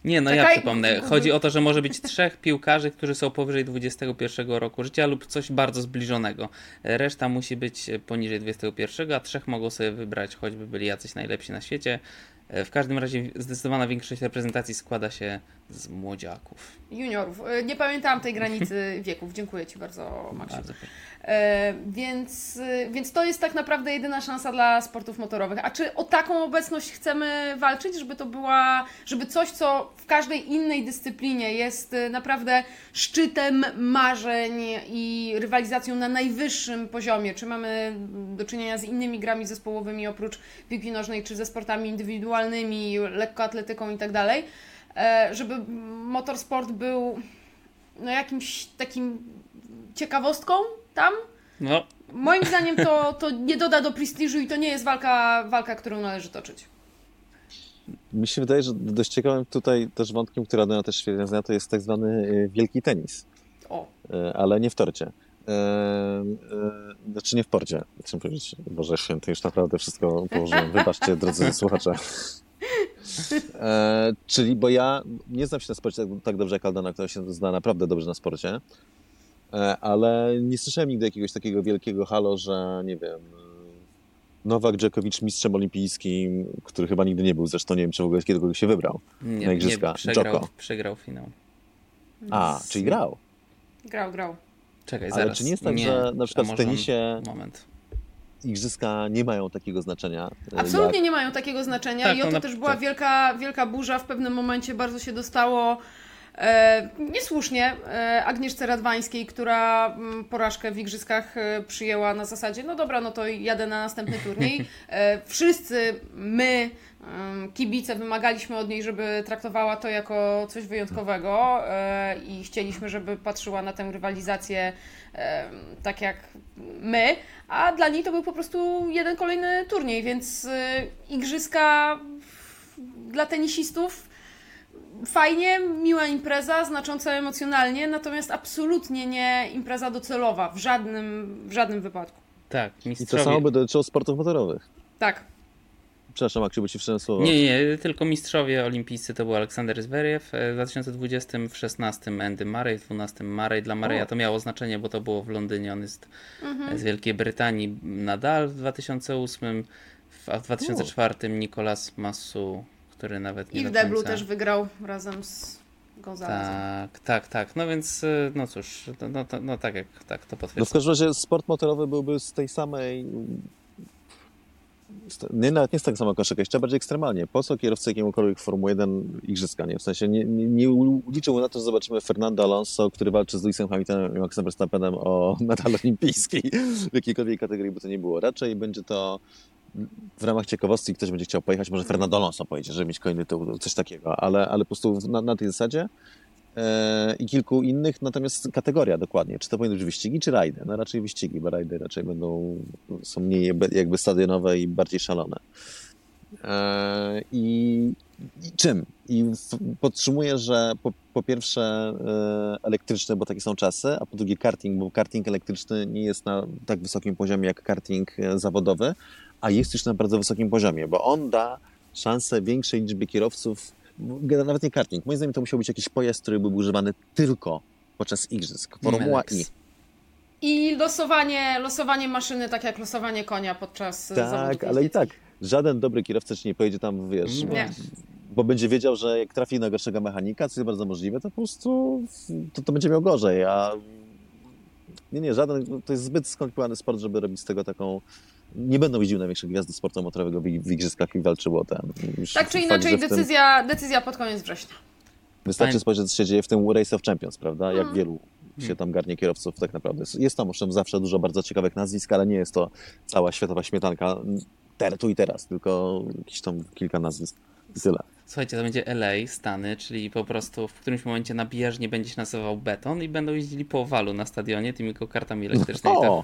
Nie, no ja Czekaj. przypomnę. Chodzi o to, że może być trzech piłkarzy, którzy są powyżej 21 roku życia lub coś bardzo zbliżonego. Reszta musi być poniżej 21, a trzech mogą sobie wybrać, choćby byli jacyś najlepsi na świecie. W każdym razie zdecydowana większość reprezentacji składa się z młodziaków. Juniorów. E, Nie pamiętałam tej granicy wieków. Dziękuję Ci bardzo, Maksiu. Bardzo proszę. E, więc, e, więc to jest tak naprawdę jedyna szansa dla sportów motorowych. A czy o taką obecność chcemy walczyć, żeby to była, żeby coś, co w każdej innej dyscyplinie jest e, naprawdę szczytem marzeń i rywalizacją na najwyższym poziomie? Czy mamy do czynienia z innymi grami zespołowymi oprócz piłki nożnej, czy ze sportami indywidualnymi, lekkoatletyką i tak dalej? Żeby motorsport był no jakimś takim ciekawostką tam. No, Moim zdaniem to, to nie doda do prestiżu i to nie jest walka, walka, którą należy toczyć. Mi się wydaje, że dość ciekawym tutaj też wątkiem, który Adriana też świetnie zna, to jest tak zwany y, wielki tenis, O, Y, ale nie w torcie. E, znaczy nie w porcie, chcę powiedzieć. Boże święty, już naprawdę wszystko położyłem. Wybaczcie, drodzy słuchacze. E, czyli, bo ja nie znam się na sporcie tak, tak dobrze jak Aldana, która się zna naprawdę dobrze na sporcie, ale nie słyszałem nigdy jakiegoś takiego wielkiego halo, że nie wiem, Nowak Dżekowicz mistrzem olimpijskim, który chyba nigdy nie był, zresztą nie wiem, czy w ogóle kiedy się wybrał. nie, Na igrzyska. nie przegrał, przegrał finał. A, czyli grał. grał, grał. Czekaj, Ale zaraz. czy nie jest tak, że na przykład w tenisie Moment. igrzyska nie mają takiego znaczenia. e, Absolutnie jak... nie mają takiego znaczenia Tak, i no oto na- też była tak. wielka, wielka burza w pewnym momencie, bardzo się dostało e, niesłusznie e, Agnieszce Radwańskiej, która mm, porażkę w igrzyskach e, przyjęła na zasadzie, no dobra, no to jadę na następny turniej. E, wszyscy my, em, kibice, wymagaliśmy od niej, żeby traktowała to jako coś wyjątkowego e, i chcieliśmy, żeby patrzyła na tę rywalizację tak jak my, a dla niej to był po prostu jeden kolejny turniej, więc igrzyska dla tenisistów fajnie, miła impreza, znacząca emocjonalnie, natomiast absolutnie nie impreza docelowa w żadnym, w żadnym wypadku. Tak, I to mistrzowie. samo by dotyczyło sportów motorowych. Tak. Przepraszam, Maksiu, bo ci wszedłem słowo. Nie, nie, tylko mistrzowie olimpijscy to był Aleksander Zverev e, w 2020, w 16 Andy Murray, w 12 Murray. Dla Murraya O. to miało znaczenie, bo to było w Londynie, on jest Mhm. z Wielkiej Brytanii. Nadal w 2008, w- a w 2004 Nicolas Massu, który nawet nie I w do deblu końca... też wygrał razem z Gonzalezem. Tak, tak, tak. No więc, e, no cóż, no, no, no tak jak tak, to No w potwierdzam. każdym razie sport motorowy byłby z tej samej. Nie, nawet nie z tak samo koszyka, jeszcze bardziej ekstremalnie. Po co kierowcy jakiemukolwiek Formuły 1 igrzyska? Nie? W sensie nie, nie, nie liczył na to, że zobaczymy Fernando Alonso, który walczy z Lewisem Hamiltonem i Maxem Verstappenem o medal olimpijski w jakiejkolwiek kategorii by to nie było. Raczej będzie to w ramach ciekawostki ktoś będzie chciał pojechać, może Fernando Alonso pojedzie, żeby mieć kolejny tytuł, coś takiego, ale, ale po prostu na, na tej zasadzie e, i kilku innych, natomiast kategoria dokładnie, czy to powinny być wyścigi, czy rajdy? No raczej wyścigi, bo rajdy raczej będą, są mniej jakby- stadionowe i bardziej szalone. E, I, i czym? I podtrzymuję, że po, po pierwsze e, elektryczny, bo takie są czasy, a po drugie karting, bo karting elektryczny nie jest na tak wysokim poziomie jak karting zawodowy, a jest już na bardzo wysokim poziomie, bo on da szansę większej liczbie kierowców, nawet nie karting, moim zdaniem to musiał być jakiś pojazd, który był używany tylko podczas igrzysk. Formuła. I. I losowanie, losowanie maszyny, tak jak losowanie konia podczas zawodów Tak, ale i tak, żaden dobry kierowca ci nie pojedzie tam, wiesz, Nie. bo, bo będzie wiedział, że jak trafi na gorszego mechanika, co jest bardzo możliwe, to po prostu to, to będzie miał gorzej, a nie, nie, żaden, to jest zbyt skomplikowany sport, żeby robić z tego taką nie będą jeździły największe gwiazdy sportu motorowego w, w igrzyskach i walczyło o ten. Tak czy fakt, inaczej, w tym- decyzja, decyzja pod koniec września. Wystarczy spojrzeć, co się dzieje w tym Race of Champions, prawda? Jak Mhm. wielu się tam garnie kierowców tak naprawdę. Jest- Jest tam owszem zawsze dużo bardzo ciekawych nazwisk, ale nie jest to cała światowa śmietanka ter, tu i teraz, tylko jakieś tam kilka nazwisk i tyle. Słuchajcie, to będzie LA, Stany, czyli po prostu w którymś momencie na bieżni będzie się nazywał beton i będą jeździli po owalu na stadionie tymi kartami elektrycznymi. O! To,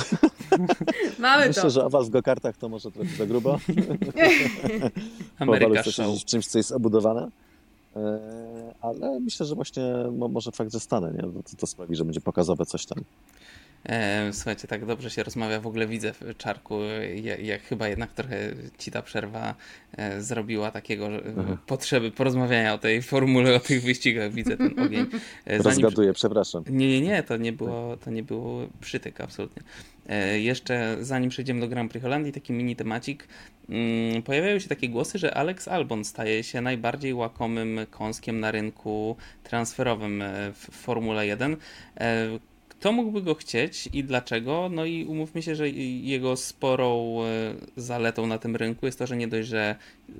Mamy Myślę, to. że awal w go-kartach to może trochę za grubo. Ameryka Show. czymś, co jest obudowane. E, Ale myślę, że właśnie mo- może fakt, że stanę, nie? To, to sprawi, że będzie pokazowe coś tam. E, słuchajcie, tak dobrze się rozmawia, w ogóle widzę w czarku, jak, jak chyba jednak trochę ci ta przerwa e, zrobiła takiego że, Mhm. potrzeby porozmawiania o tej formule, o tych wyścigach, widzę ten ogień. E, zanim- Rozgaduję, przepraszam. Nie, nie, nie, to nie było, to nie było przytyk, absolutnie. Jeszcze zanim przejdziemy do Grand Prix Holandii, taki mini temacik. Mm, pojawiają się takie głosy, że Alex Albon staje się najbardziej łakomym kąskiem na rynku transferowym w Formule 1. E, kto mógłby go chcieć i dlaczego? No i umówmy się, że jego sporą e, zaletą na tym rynku jest to, że nie dość, że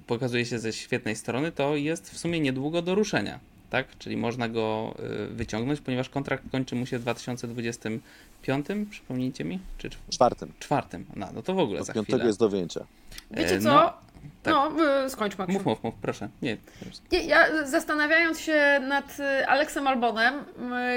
pokazuje się ze świetnej strony, to jest w sumie niedługo do ruszenia. Tak? Czyli można go y, wyciągnąć, ponieważ kontrakt kończy mu się w 2025, przypomnijcie mi? Czy czw- Czwartym. czwartym? No, no to w ogóle Od za piątego chwilę. jest do wyjęcia. Wiecie E, co? No, tak. No, y, skończ Maksiu. mów, mów, mów, proszę. Nie, Nie, Ja zastanawiając się nad y, Aleksem Albonem,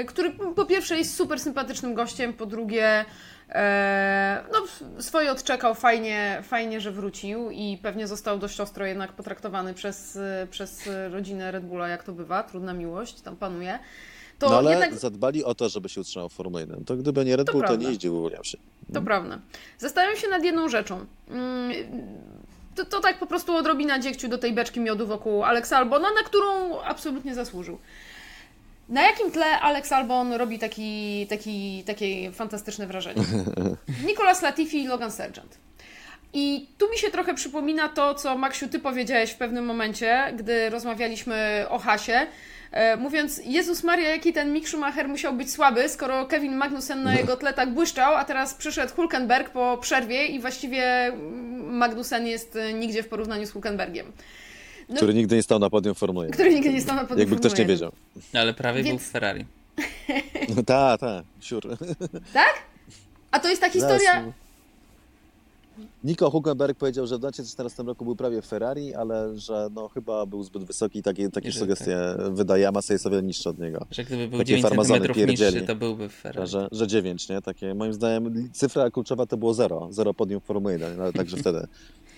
y, który po pierwsze jest super sympatycznym gościem, po drugie e, no, swoje odczekał, fajnie, fajnie, że wrócił i pewnie został dość ostro jednak potraktowany przez, przez rodzinę Red Bulla, jak to bywa, trudna miłość tam panuje. To No ale jednak zadbali o to, żeby się utrzymał w Formule 1. To gdyby nie Red To Bull, to prawda. nie jeździł w Williamsie. To prawda. Zastanawiam się nad jedną rzeczą. To, to tak po prostu odrobina dziegciu do tej beczki miodu wokół Alexa Albona, na którą absolutnie zasłużył. Na jakim tle Alex Albon robi taki, taki, takie fantastyczne wrażenie? Nicolas Latifi i Logan Sargent. I tu mi się trochę przypomina to, co Maksiu, ty powiedziałeś w pewnym momencie, gdy rozmawialiśmy o Hasie, e, mówiąc, Jezus Maria, jaki ten Mick Schumacher musiał być słaby, skoro Kevin Magnussen na jego tle tak błyszczał, a teraz przyszedł Hulkenberg po przerwie i właściwie Magnussen jest e, nigdzie w porównaniu z Hulkenbergiem. No, który nigdy nie stał na podium Formuły Który nigdy nie stał na podium Jakby ktoś nie wiedział. Ale prawie Więc... był w Ferrari. No tak, tak, sure. Tak? A to jest ta historia... Nico Huckenberg powiedział, że w 2014 roku był prawie Ferrari, ale że no chyba był zbyt wysoki i takie, takie sugestie tak. wydaje, a jest o wiele niższa od niego. Że gdyby był takie 9 cm niższy, to byłby Ferrari. Że, że 9, nie? Takie, moim zdaniem cyfra kluczowa to było 0. 0 podium w Formule 1, ale także wtedy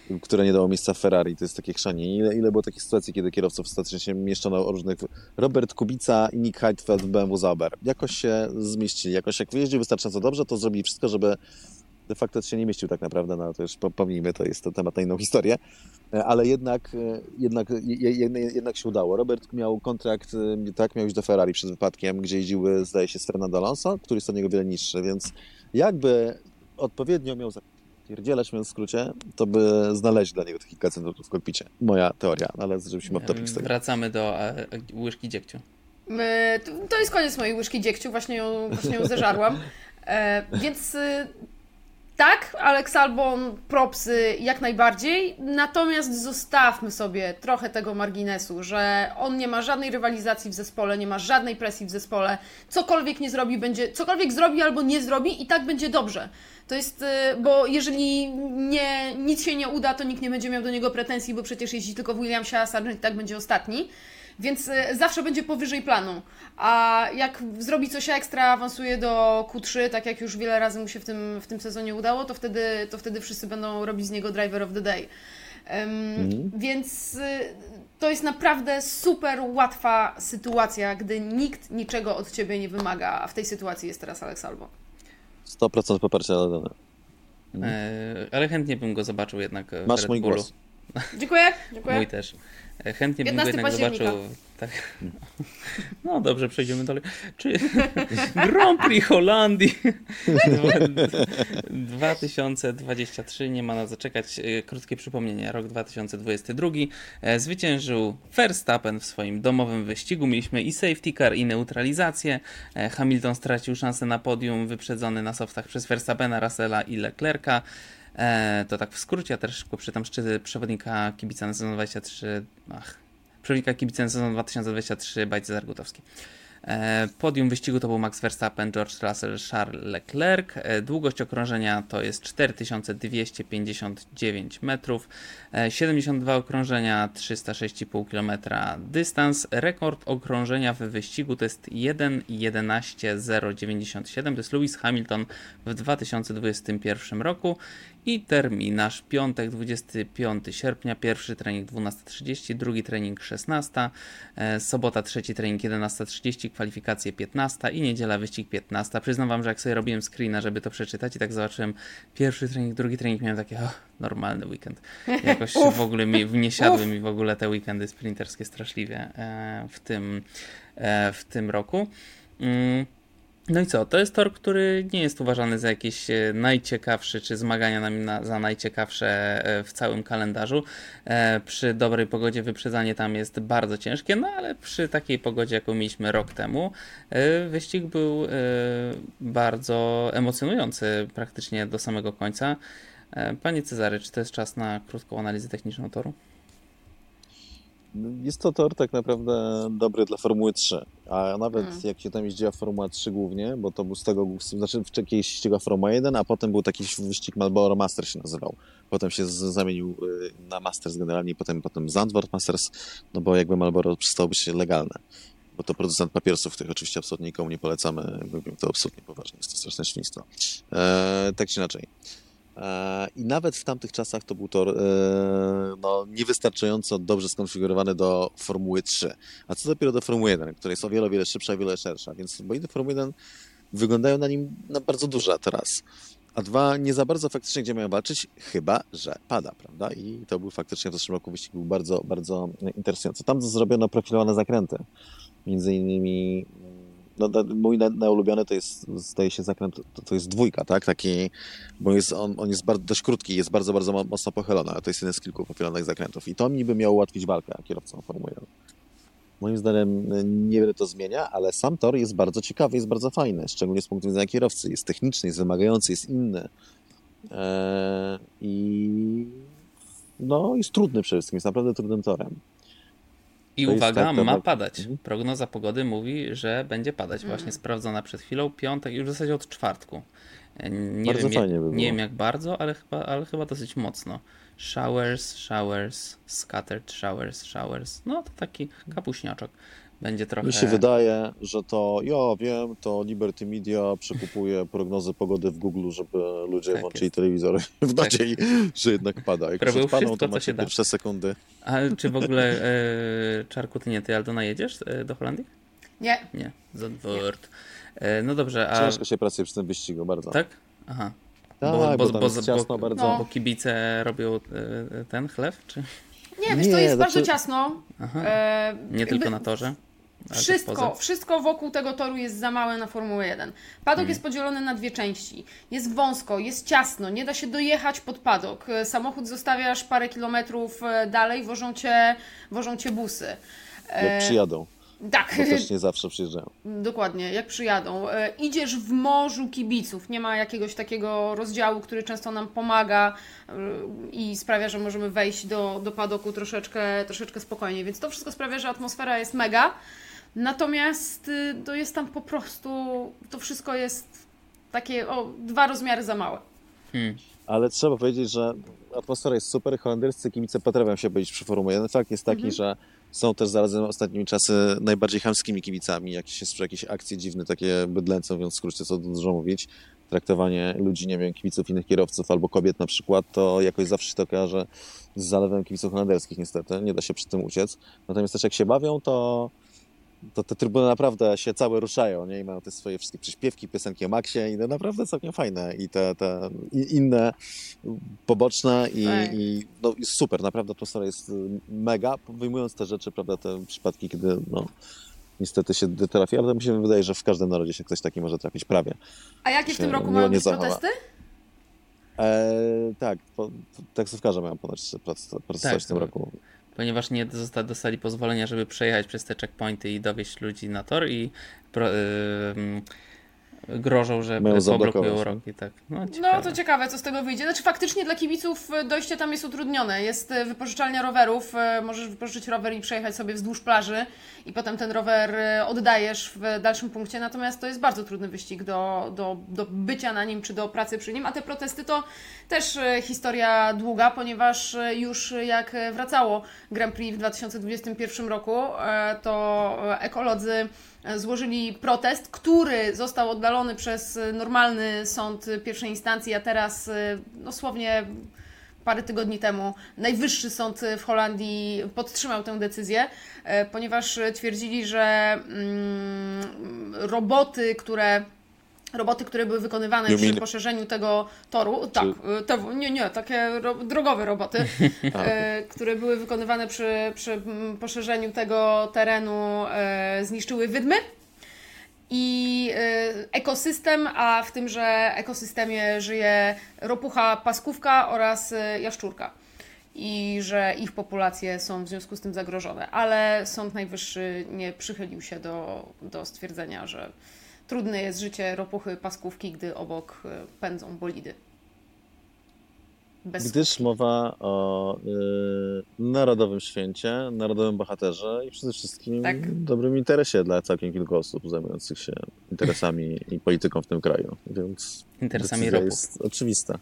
które nie dało miejsca w Ferrari. To jest takie chrzanie. Ile, ile było takich sytuacji, kiedy kierowców statycznie się mieszczono o różnych... Robert Kubica i Nick Heidfeld w BMW Zauber. Jakoś się zmieścili. Jakoś jak wyjeździł wystarczająco dobrze, to zrobili wszystko, żeby de facto się nie mieścił tak naprawdę, no to już pomijmy, to jest to temat na inną historię, e, ale jednak, e, jednak, jednak się udało. Robert miał kontrakt, e, tak, miał iść do Ferrari przed wypadkiem, gdzie jeździły, zdaje się, z Fernando Alonso, który jest od niego wiele niższy, więc jakby odpowiednio miał pierdzielać, mówiąc w skrócie, to by znaleźć dla niego te kilka centymetrów w kokpicie. Moja teoria, ale żebyśmy off tego. Wracamy do łyżki dziegciu. To jest koniec mojej łyżki dziegciu, właśnie ją, właśnie ją zeżarłam. Więc tak, Alex Albon, propsy jak najbardziej, natomiast zostawmy sobie trochę tego marginesu, że on nie ma żadnej rywalizacji w zespole, nie ma żadnej presji w zespole, cokolwiek nie zrobi, będzie, cokolwiek zrobi albo nie zrobi i tak będzie dobrze. To jest, y, bo jeżeli nie, nic się nie uda, to nikt nie będzie miał do niego pretensji, bo przecież jeździ tylko w Williamsie, a Sargent i tak będzie ostatni. Więc y, zawsze będzie powyżej planu. A jak zrobi coś ekstra, awansuje do Q3, tak jak już wiele razy mu się w tym, w tym sezonie udało, to wtedy, to wtedy wszyscy będą robić z niego driver of the day. Um, mhm. Więc y, to jest naprawdę super łatwa sytuacja, gdy nikt niczego od ciebie nie wymaga, a w tej sytuacji jest teraz Alex Albo. 100% poparcia dla Dana. Mhm. E, ale chętnie bym go zobaczył jednak Masz w Red mój Bullu. głos. Dziękuję, dziękuję. Mój też. E, chętnie bym go jednak zobaczył. Tak. No dobrze, przejdziemy dalej. Czy Grand Prix Holandii 2023 nie ma na co czekać. E, krótkie przypomnienie. Rok 2022 e, zwyciężył Verstappen w swoim domowym wyścigu. Mieliśmy i safety car, i neutralizację. Hamilton stracił szansę na podium, wyprzedzony na softach przez Verstappena, Russella i Leclerca. E, to tak w skrócie, ja też szybko przytam szczyty przewodnika kibica na sezon 23, ach, przewodnika kibica na sezon 2023, Bajcy Zargutowski. Podium wyścigu to był Max Verstappen, George Russell, Charles Leclerc. E, długość okrążenia to jest 4259 metrów. 72 e, okrążenia, 306,5 km dystans. Rekord okrążenia w wyścigu to jest 1.11.097. To jest Lewis Hamilton w 2021 roku. I terminarz piątek 25 sierpnia, pierwszy trening 12.30, drugi trening 16, sobota trzeci trening 11.30, kwalifikacje 15 i niedziela wyścig 15. Przyznam wam, że jak sobie robiłem screena, żeby to przeczytać i tak zobaczyłem pierwszy trening, drugi trening, miałem takie oh, normalny weekend. Jakoś w ogóle mi, nie siadły mi w ogóle te weekendy sprinterskie straszliwie e, w tym, e, w tym roku. Mm. No i co? To jest tor, który nie jest uważany za jakiś e, najciekawszy, czy zmagania na, na, za najciekawsze e, w całym kalendarzu. E, przy dobrej pogodzie wyprzedzanie tam jest bardzo ciężkie, no ale przy takiej pogodzie, jaką mieliśmy rok temu, wyścig był bardzo emocjonujący praktycznie do samego końca. Panie Cezary, czy to jest czas na krótką analizę techniczną toru? Jest to tor tak naprawdę dobry dla Formuły 3, a nawet hmm. jak się tam jeździła Formuła 3 głównie, bo to był z tego, znaczy wcześniej ścigała Formuła 1, a potem był taki wyścig Marlboro Master się nazywał. Potem się zamienił y, na Masters generalnie, potem, potem Zandvoort Masters, no bo jakby Marlboro przestało być legalne. Bo to producent papierosów, których oczywiście absolutnie nikomu nie polecamy, mówimy to absolutnie poważnie, jest to straszne świństwo. Eee, tak czy inaczej. E, I nawet w tamtych czasach to był tor e, no, niewystarczająco dobrze skonfigurowany do Formuły 3. A co dopiero do Formuły 1, która jest o wiele, wiele szybsza i wiele szersza. Więc boliny Formuły 1 wyglądają na nim na bardzo duże teraz. A dwa, nie za bardzo faktycznie gdzie mają walczyć, chyba że pada, prawda? I to był faktycznie w zeszłym roku wyścig był bardzo, bardzo interesujący. Tam zrobiono profilowane zakręty. Między innymi no, mój najulubiony to jest, zdaje się, zakręt, to, to jest dwójka, tak? Taki, bo jest, on, on jest bardzo, dość krótki jest bardzo, bardzo mocno pochylony, ale to jest jeden z kilku pochylonych zakrętów. I to mi by miało ułatwić walkę kierowcom Formuły 1. Moim zdaniem e, niewiele to zmienia, ale sam tor jest bardzo ciekawy, jest bardzo fajny, szczególnie z punktu widzenia kierowcy. Jest techniczny, jest wymagający, jest inny. Eee, I no, jest trudny przede wszystkim, jest naprawdę trudnym torem. I To uwaga, tak, ma tak. padać. Mhm. Prognoza pogody mówi, że będzie padać. Mhm. Właśnie sprawdzona przed chwilą, piątek, już w zasadzie od czwartku. E, Nie Bardzo wiem, fajnie jak, by było. nie wiem jak bardzo, ale chyba, ale chyba dosyć mocno. Showers, showers, scattered showers, showers. No to taki kapuśniaczek. Będzie trochę... Mi się wydaje, że to, ja wiem, to Liberty Media przekupuje prognozy pogody w Google, żeby ludzie Tak włączyli jest. telewizor w nadziei, że jednak pada. Jak odpadną, wszystko, to macie się da. pierwsze sekundy. A czy w ogóle, e, Czarku, ty nie, ty Aldona jedziesz e, do Holandii? Nie, Nie, Zandvoort. E, no dobrze, a... Ciężko się pracuje przy tym wyścigu, bardzo. Tak? Aha. Tak, Bo- bo, bo- bo- ciasno bo- bardzo. No. Bo kibice robią e, ten chleb, czy? nie, wiesz, to Nie, jest znaczy- bardzo ciasno. Aha. E, Nie jakby tylko na torze? Wszystko, wszystko wokół tego toru jest za małe na Formułę 1. Padok Hmm. jest podzielony na dwie części. Jest wąsko, jest ciasno, nie da się dojechać pod padok. E, Samochód zostawiasz parę kilometrów e, dalej, wożą cię, wożą cię busy. E, Jak przyjadą, Tak, bo też nie zawsze przyjeżdżają. dokładnie, jak przyjadą. E, Idziesz w morzu kibiców, nie ma jakiegoś takiego rozdziału, który często nam pomaga e, i sprawia, że możemy wejść do, do padoku troszeczkę, troszeczkę spokojniej, więc to wszystko sprawia, że atmosfera jest mega. Natomiast y, to jest tam po prostu, to wszystko jest takie o dwa rozmiary za małe. Hmm. Ale trzeba powiedzieć, że atmosfera jest super, holenderscy kibice potrafią się być przy Formule 1. Fakt jest taki, Mhm. że są też zarazem ostatnimi czasy najbardziej chamskimi kibicami. Jak się przy jakieś akcje dziwne, takie bydlęce, mówiąc w skrócie, co tu dużo mówić, traktowanie ludzi, nie wiem, kibiców innych kierowców albo kobiet na przykład, to jakoś zawsze się to kojarzy z zalewem kibiców holenderskich niestety. Nie da się przy tym uciec. Natomiast też jak się bawią, to to te trybuny naprawdę się całe ruszają, nie? I mają te swoje wszystkie przyśpiewki, piosenki o Maxie i to naprawdę całkiem fajne. I te, te i inne poboczne i, Tak. i no, jest super, naprawdę atmosfera jest y, mega, wyjmując te rzeczy, prawda, te przypadki, kiedy no, niestety się trafi, ale to mi się wydaje, że w każdym narodzie się ktoś taki może trafić prawie. A jakie w tym roku mają być zachowa. protesty? E, tak, po, taksówkarze mają ponoć protestować Tak, w tym to- roku. Ponieważ nie dostali pozwolenia, żeby przejechać przez te checkpointy i dowieść ludzi na tor i pro, ym, grożą, że poblokują roki. Tak. No, No to ciekawe, co z tego wyjdzie. Znaczy faktycznie dla kibiców e, dojście tam jest utrudnione. Jest e, wypożyczalnia rowerów, e, możesz wypożyczyć rower i przejechać sobie wzdłuż plaży i potem ten rower oddajesz w dalszym punkcie, natomiast to jest bardzo trudny wyścig do, do, do bycia na nim czy do pracy przy nim, a te protesty to też historia długa, ponieważ już jak wracało Grand Prix w 2021 roku, to ekolodzy złożyli protest, który został oddalony przez e, normalny sąd pierwszej instancji, a teraz e, dosłownie parę tygodni temu Najwyższy Sąd w Holandii podtrzymał tę decyzję, e, ponieważ twierdzili, że mm, roboty, które roboty, które były wykonywane przy poszerzeniu tego toru, tak, e, te, nie, nie, takie ro, drogowe roboty, e, które były wykonywane przy, przy poszerzeniu tego terenu, e, zniszczyły wydmy i ekosystem, a w tymże ekosystemie żyje ropucha paskówka oraz jaszczurka. I że ich populacje są w związku z tym zagrożone. Ale Sąd Najwyższy nie przychylił się do, do stwierdzenia, że trudne jest życie ropuchy paskówki, gdy obok e, pędzą bolidy. Bez Gdyż skutki. mowa o y, narodowym święcie, narodowym bohaterze i przede wszystkim Tak. dobrym interesie dla całkiem kilku osób zajmujących się interesami i polityką w tym kraju. Więc Interesami ropów. jest oczywista.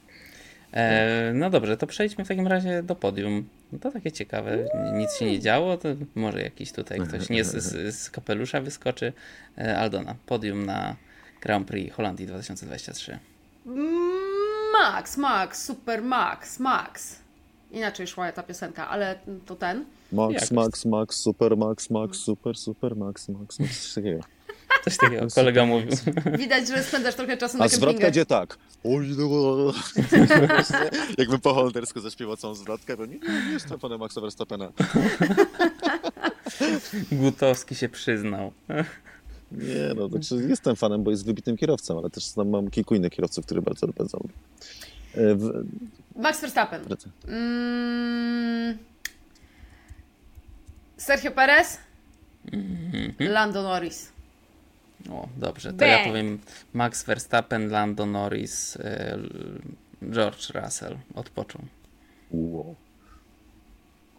E, no dobrze, to przejdźmy w takim razie do podium. No to takie ciekawe, nic się nie działo, to może jakiś tutaj ktoś nie z, z, z kapelusza wyskoczy. E, Aldona, podium na Grand Prix Holandii 2023. Max, Max, Super Max, Max. Inaczej szła ta piosenka, ale to ten. Max, Jakoś. Max, Max, super, Max, Max, super, super, Max, Max, Max, coś takiego. Coś takiego kolega mówił. Widać, że spędzasz trochę czasu na A zwrotka kempingach. idzie tak. Oj, no. Jakbym po holendersku zaśpiewał całą zwrotkę, to nie, nie jestem panem Maxa Verstappena. Gutowski się przyznał. Nie, no, znaczy jestem fanem, bo jest wybitnym kierowcą, ale też znam, mam kilku innych kierowców, którzy bardzo pędzą. E, w- Max Verstappen. Mm, Sergio Perez. Mhm. Lando Norris. O, dobrze. To ja powiem Max Verstappen, Lando Norris, e, George Russell odpoczął. Wow.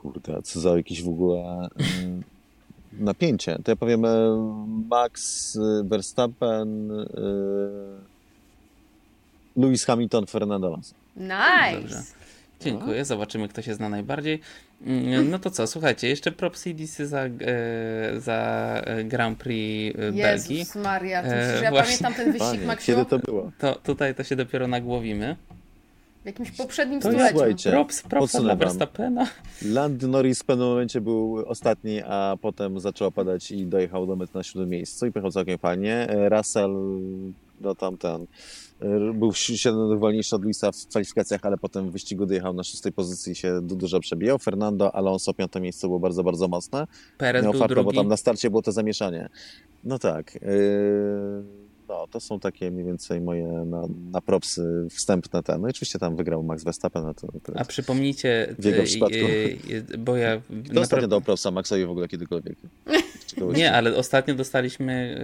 Kurde, a co za jakieś w ogóle mm, napięcie. To ja powiem e, Max Verstappen, e, Lewis Hamilton, Fernando Alonso. Nice. Dobrze. Dziękuję, zobaczymy kto się zna najbardziej. Mm, No to co, słuchajcie, jeszcze props i disy za, e, za e, Grand Prix e, Belgii. Jezus Maria, ty E, ja właśnie. pamiętam ten wyścig, Panie, Maksiu? kiedy to było? To tutaj to się dopiero nagłowimy. W jakimś poprzednim To stuleciu. słuchajcie, Props, props dla. Verstappena. Lando Norris w pewnym momencie był ostatni, a potem zaczęło padać i dojechał do mety na siódmym miejscu i pojechał całkiem fajnie. Russell, no tamten, był 7 wolniejszy od Luisa w kwalifikacjach, ale potem w wyścigu dojechał na szóstej pozycji i się du- dużo przebijał. Fernando Alonso, piąte miejsce było bardzo, bardzo mocne. Perez Miał był farta, bo tam na starcie było to zamieszanie. No tak. Yy, no, to są takie mniej więcej moje na, na propsy wstępne. Te. No i oczywiście tam wygrał Max Verstappen. No to, to A przypomnijcie, W jego e, przypadku. e, e, bo ja Kto ostatnio naprawdę- dał propsa Maxowi w ogóle kiedykolwiek? Nie, ale ostatnio dostaliśmy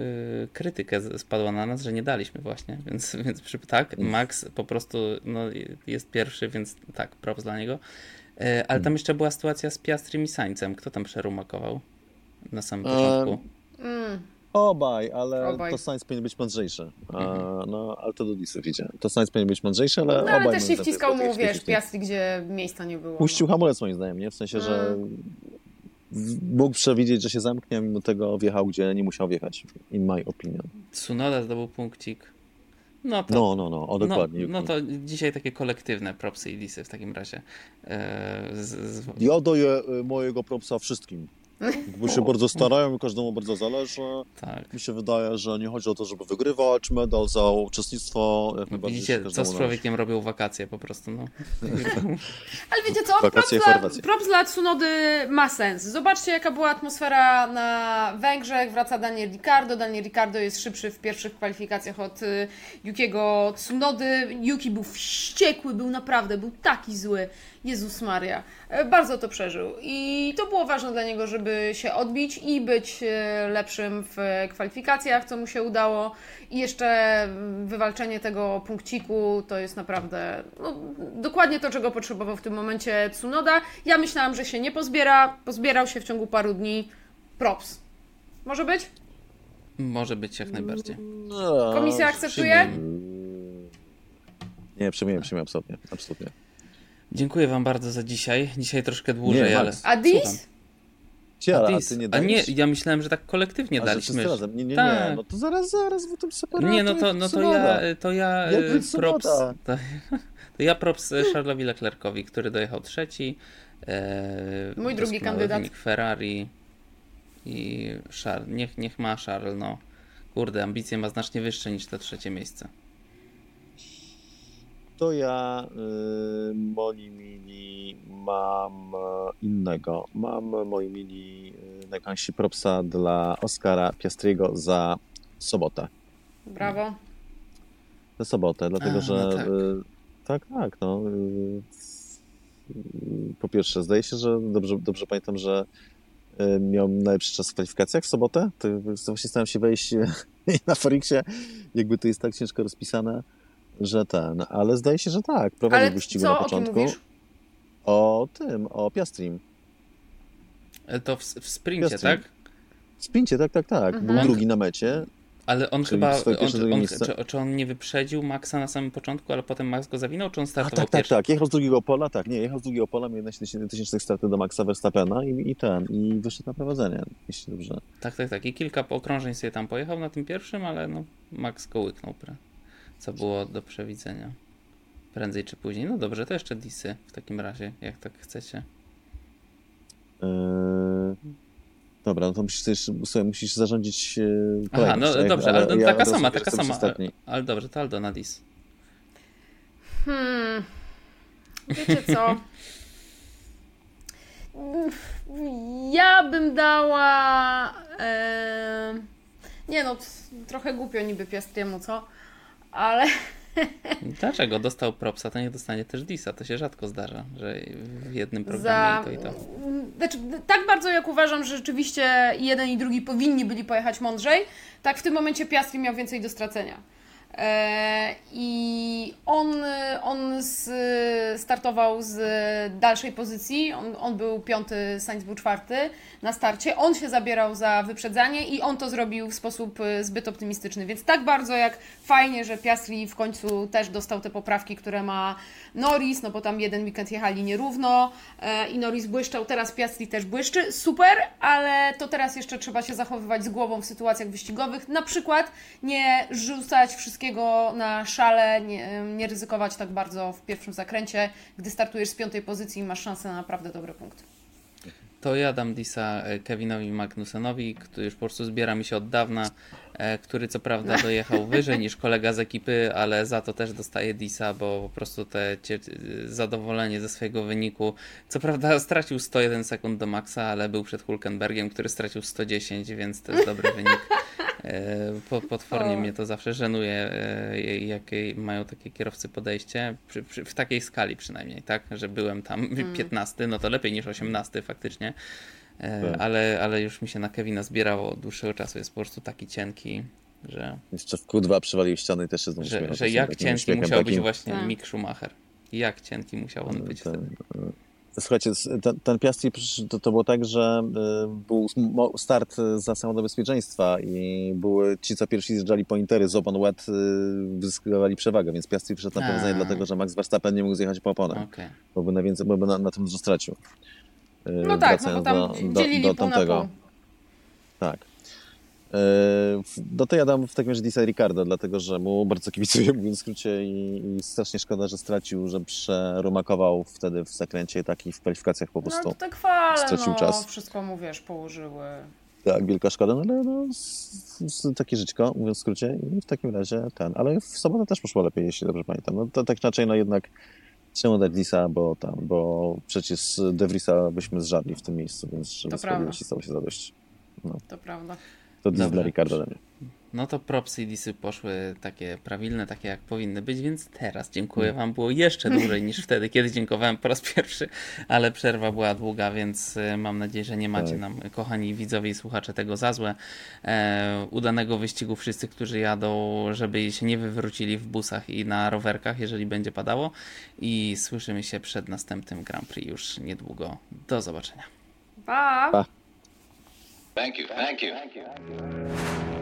y, krytykę, spadła na nas, że nie daliśmy właśnie, więc, więc przy, tak, Max po prostu no, jest pierwszy, więc tak, props dla niego. E, ale tam jeszcze była sytuacja z Piastrym i Sańcem. Kto tam przerumakował na samym Eee, początku? Mm. Obaj, ale Obaj. to Sainz powinien być mądrzejszy. A, no, ale to do disów idzie. To Sainz powinien być mądrzejszy, ale No obaj... ale też moim się zdaniem wciskał mu, wiesz, 50-50. piastry, gdzie miejsca nie było. Puścił no. hamulec moim zdaniem, nie? W sensie, że Mm. w- mógł przewidzieć, że się zamknie, mimo tego wjechał, gdzie nie musiał wjechać. In my opinion. Tsunoda zdobył punkcik. No to, No, no, no, o dokładnie. no, no to dzisiaj takie kolektywne propsy i disy w takim razie. E, z, z, Ja daję y, mojego propsa wszystkim. Bo się bardzo starają i każdemu bardzo zależy. tak. Mi się wydaje, że nie chodzi o to, żeby wygrywać medal za uczestnictwo. Jak najbardziej się Widzicie, co z człowiekiem robią wakacje po prostu, no. Ale wiecie co? Props Wakacje i dla, Chorwacja. props dla Tsunody ma sens. Zobaczcie, jaka była atmosfera na Węgrzech. Wraca Daniel Ricciardo. Daniel Ricciardo jest szybszy w pierwszych kwalifikacjach od y, Yukiego Tsunody. Yuki był wściekły, był naprawdę, był taki zły. Jezus Maria. E, Bardzo to przeżył. I to było ważne dla niego, żeby się odbić i być e, lepszym w kwalifikacjach, co mu się udało. I jeszcze wywalczenie tego punkciku to jest naprawdę no, dokładnie to, czego potrzebował w tym momencie Tsunoda. Ja myślałam, że się nie pozbiera. Pozbierał się w ciągu paru dni. Props. Może być? Może być jak najbardziej. No, Komisja akceptuje? Nie, przyjmuję, przyjmuję, absolutnie. absolutnie. Dziękuję Wam bardzo za dzisiaj. Dzisiaj troszkę dłużej, Nie, ale. A dis? Cie, ale, a dis. ty nie A nie, ja myślałem, że tak kolektywnie A, że daliśmy. wszyscy razem. Nie, nie, nie. Tak. No to zaraz, zaraz, bo to separatnie. Nie, no to, no to ja, to ja e, props, to, to ja props e, Charlesowi Leclercowi, który dojechał trzeci. E, Mój drugi kandydat. Ferrari i Charles, niech, niech ma Charles, no. Kurde, ambicje ma znacznie wyższe niż to trzecie miejsce. To ja y, moi mili mam innego. Mam moi mili y, najkońsi propsa dla Oskara Piastriego za sobotę. Brawo. Za sobotę, dlatego A, że no tak. y, tak, tak, no. y, po pierwsze, zdaje się, że dobrze, dobrze pamiętam, że miał najlepszy czas w kwalifikacjach w sobotę. To właśnie starałem się wejść na Forixie, jakby to jest tak ciężko rozpisane, że ten, ale zdaje się, że tak, prowadził Ale wyścigu co, na o początku. mówisz? O tym, o Piastrim. To w, w sprincie, Jasne. tak? W sprincie, tak, tak, tak. Mhm. Był drugi na mecie. Ale on chyba, on, on, czy, czy on nie wyprzedził Maxa na samym początku, ale potem Max go zawinął, czy on A startował tak, tak, pierwszy? tak. Jechał z drugiego pola, tak, nie, jechał z drugiego pola, miał 11 tysięcznych starty do Maxa Verstappena i, i ten, i wyszedł na prowadzenie, jeśli dobrze. Tak, tak, tak. I kilka okrążeń sobie tam pojechał na tym pierwszym, ale no, Max go łyknął, pre- co było do przewidzenia. Prędzej czy później. No dobrze, to jeszcze disy w takim razie, jak tak chcecie. Eee, dobra, no to musisz, sobie musisz zarządzić e, Aha, kolejność, no tak? dobrze, ale, ja taka sama, taka sama. Ale, ale dobrze, to Aldo na dis. Hmm. Wiecie co? Ja bym dała. E... Nie no, trochę głupio niby Piastriemu, co? Ale Dlaczego? Dostał propsa, to nie dostanie też disa. To się rzadko zdarza, że w jednym programie Za... i to i to. Znaczy, tak bardzo jak uważam, że rzeczywiście jeden i drugi powinni byli pojechać mądrzej, tak w tym momencie Piastri miał więcej do stracenia. E, I on, on z, startował z dalszej pozycji. On, on był piąty, Sainz był czwarty na starcie. On się zabierał za wyprzedzanie i on to zrobił w sposób e, zbyt optymistyczny. Więc tak bardzo jak fajnie, że Piastri w końcu też dostał te poprawki, które ma Norris, no bo tam jeden weekend jechali nierówno e, i Norris błyszczał, teraz Piastri też błyszczy. Super, ale to teraz jeszcze trzeba się zachowywać z głową w sytuacjach wyścigowych. Na przykład nie rzucać wszystkiego na szale, nie, nie ryzykować tak bardzo w pierwszym zakręcie, gdy startujesz z piątej pozycji masz szansę na naprawdę dobre punkty. To ja dam Disa e, Kevinowi Magnusenowi, który już po prostu zbiera mi się od dawna, który co prawda dojechał wyżej niż kolega z ekipy, ale za to też dostaje Disa, bo po prostu te zadowolenie ze swojego wyniku. Co prawda stracił 101 sekund do maksa, ale był przed Hulkenbergiem, który stracił 110, więc to jest dobry wynik. E, potwornie o. mnie to zawsze żenuje, jakie mają takie kierowcy podejście, przy, przy, w takiej skali przynajmniej, tak, że byłem tam mm. 15, no to lepiej niż 18 faktycznie, e, tak. ale, ale już mi się na Kevina zbierało od dłuższego czasu, jest po prostu taki cienki, że... Jeszcze w Q2 przywalił ściany i też się znowu Że, że jak cienki musiał takim... być właśnie tak. Mick Schumacher. Jak cienki musiał on być ten, wtedy. Słuchajcie, ten, ten Piastri to, to było tak, że y, był start za samochód bezpieczeństwa i były ci, co pierwsi zjeżdżali pointery z opon wet, y, zyskiwali przewagę, więc Piastri przyszedł na powiązanie dlatego, że Max Verstappen nie mógł zjechać po oponach, okay. bo by, najwięcej, bo by na, na tym dużo stracił. Y, no tak, no bo tam do, dzielili do, do tamtego. Pół. Tak. No to ja dam w takim razie Disa Ricardo, dlatego że mu bardzo kibicuję, mówiąc w skrócie, i, i, strasznie szkoda, że stracił, że przerumakował wtedy w zakręcie taki w kwalifikacjach po prostu. No to tak chwalę, stracił no, czas. wszystko mu wiesz, położyły. Tak, wielka szkoda, no ale no, takie żyćko, mówiąc w skrócie, i w takim razie ten, ale w sobotę też poszło lepiej, jeśli dobrze pamiętam. No to tak inaczej, no jednak czemu dać Disa, bo tam, bo przecież De Vriesa byśmy zżarli w tym miejscu, więc żeby sprawiedliwości stało się zadość. No. To prawda. To dla Ricardo dla mnie. No to propsy i disy poszły takie prawilne, takie jak powinny być, więc teraz dziękuję mm. Wam. Było jeszcze dłużej niż wtedy, kiedy dziękowałem po raz pierwszy, ale przerwa była długa, więc y, mam nadzieję, że nie macie tak. nam, kochani widzowie i słuchacze, tego za złe. E, udanego wyścigu wszyscy, którzy jadą, żeby się nie wywrócili w busach i na rowerkach, jeżeli będzie padało. I słyszymy się przed następnym Grand Prix już niedługo. Do zobaczenia. Pa! pa. Thank you. Thank you.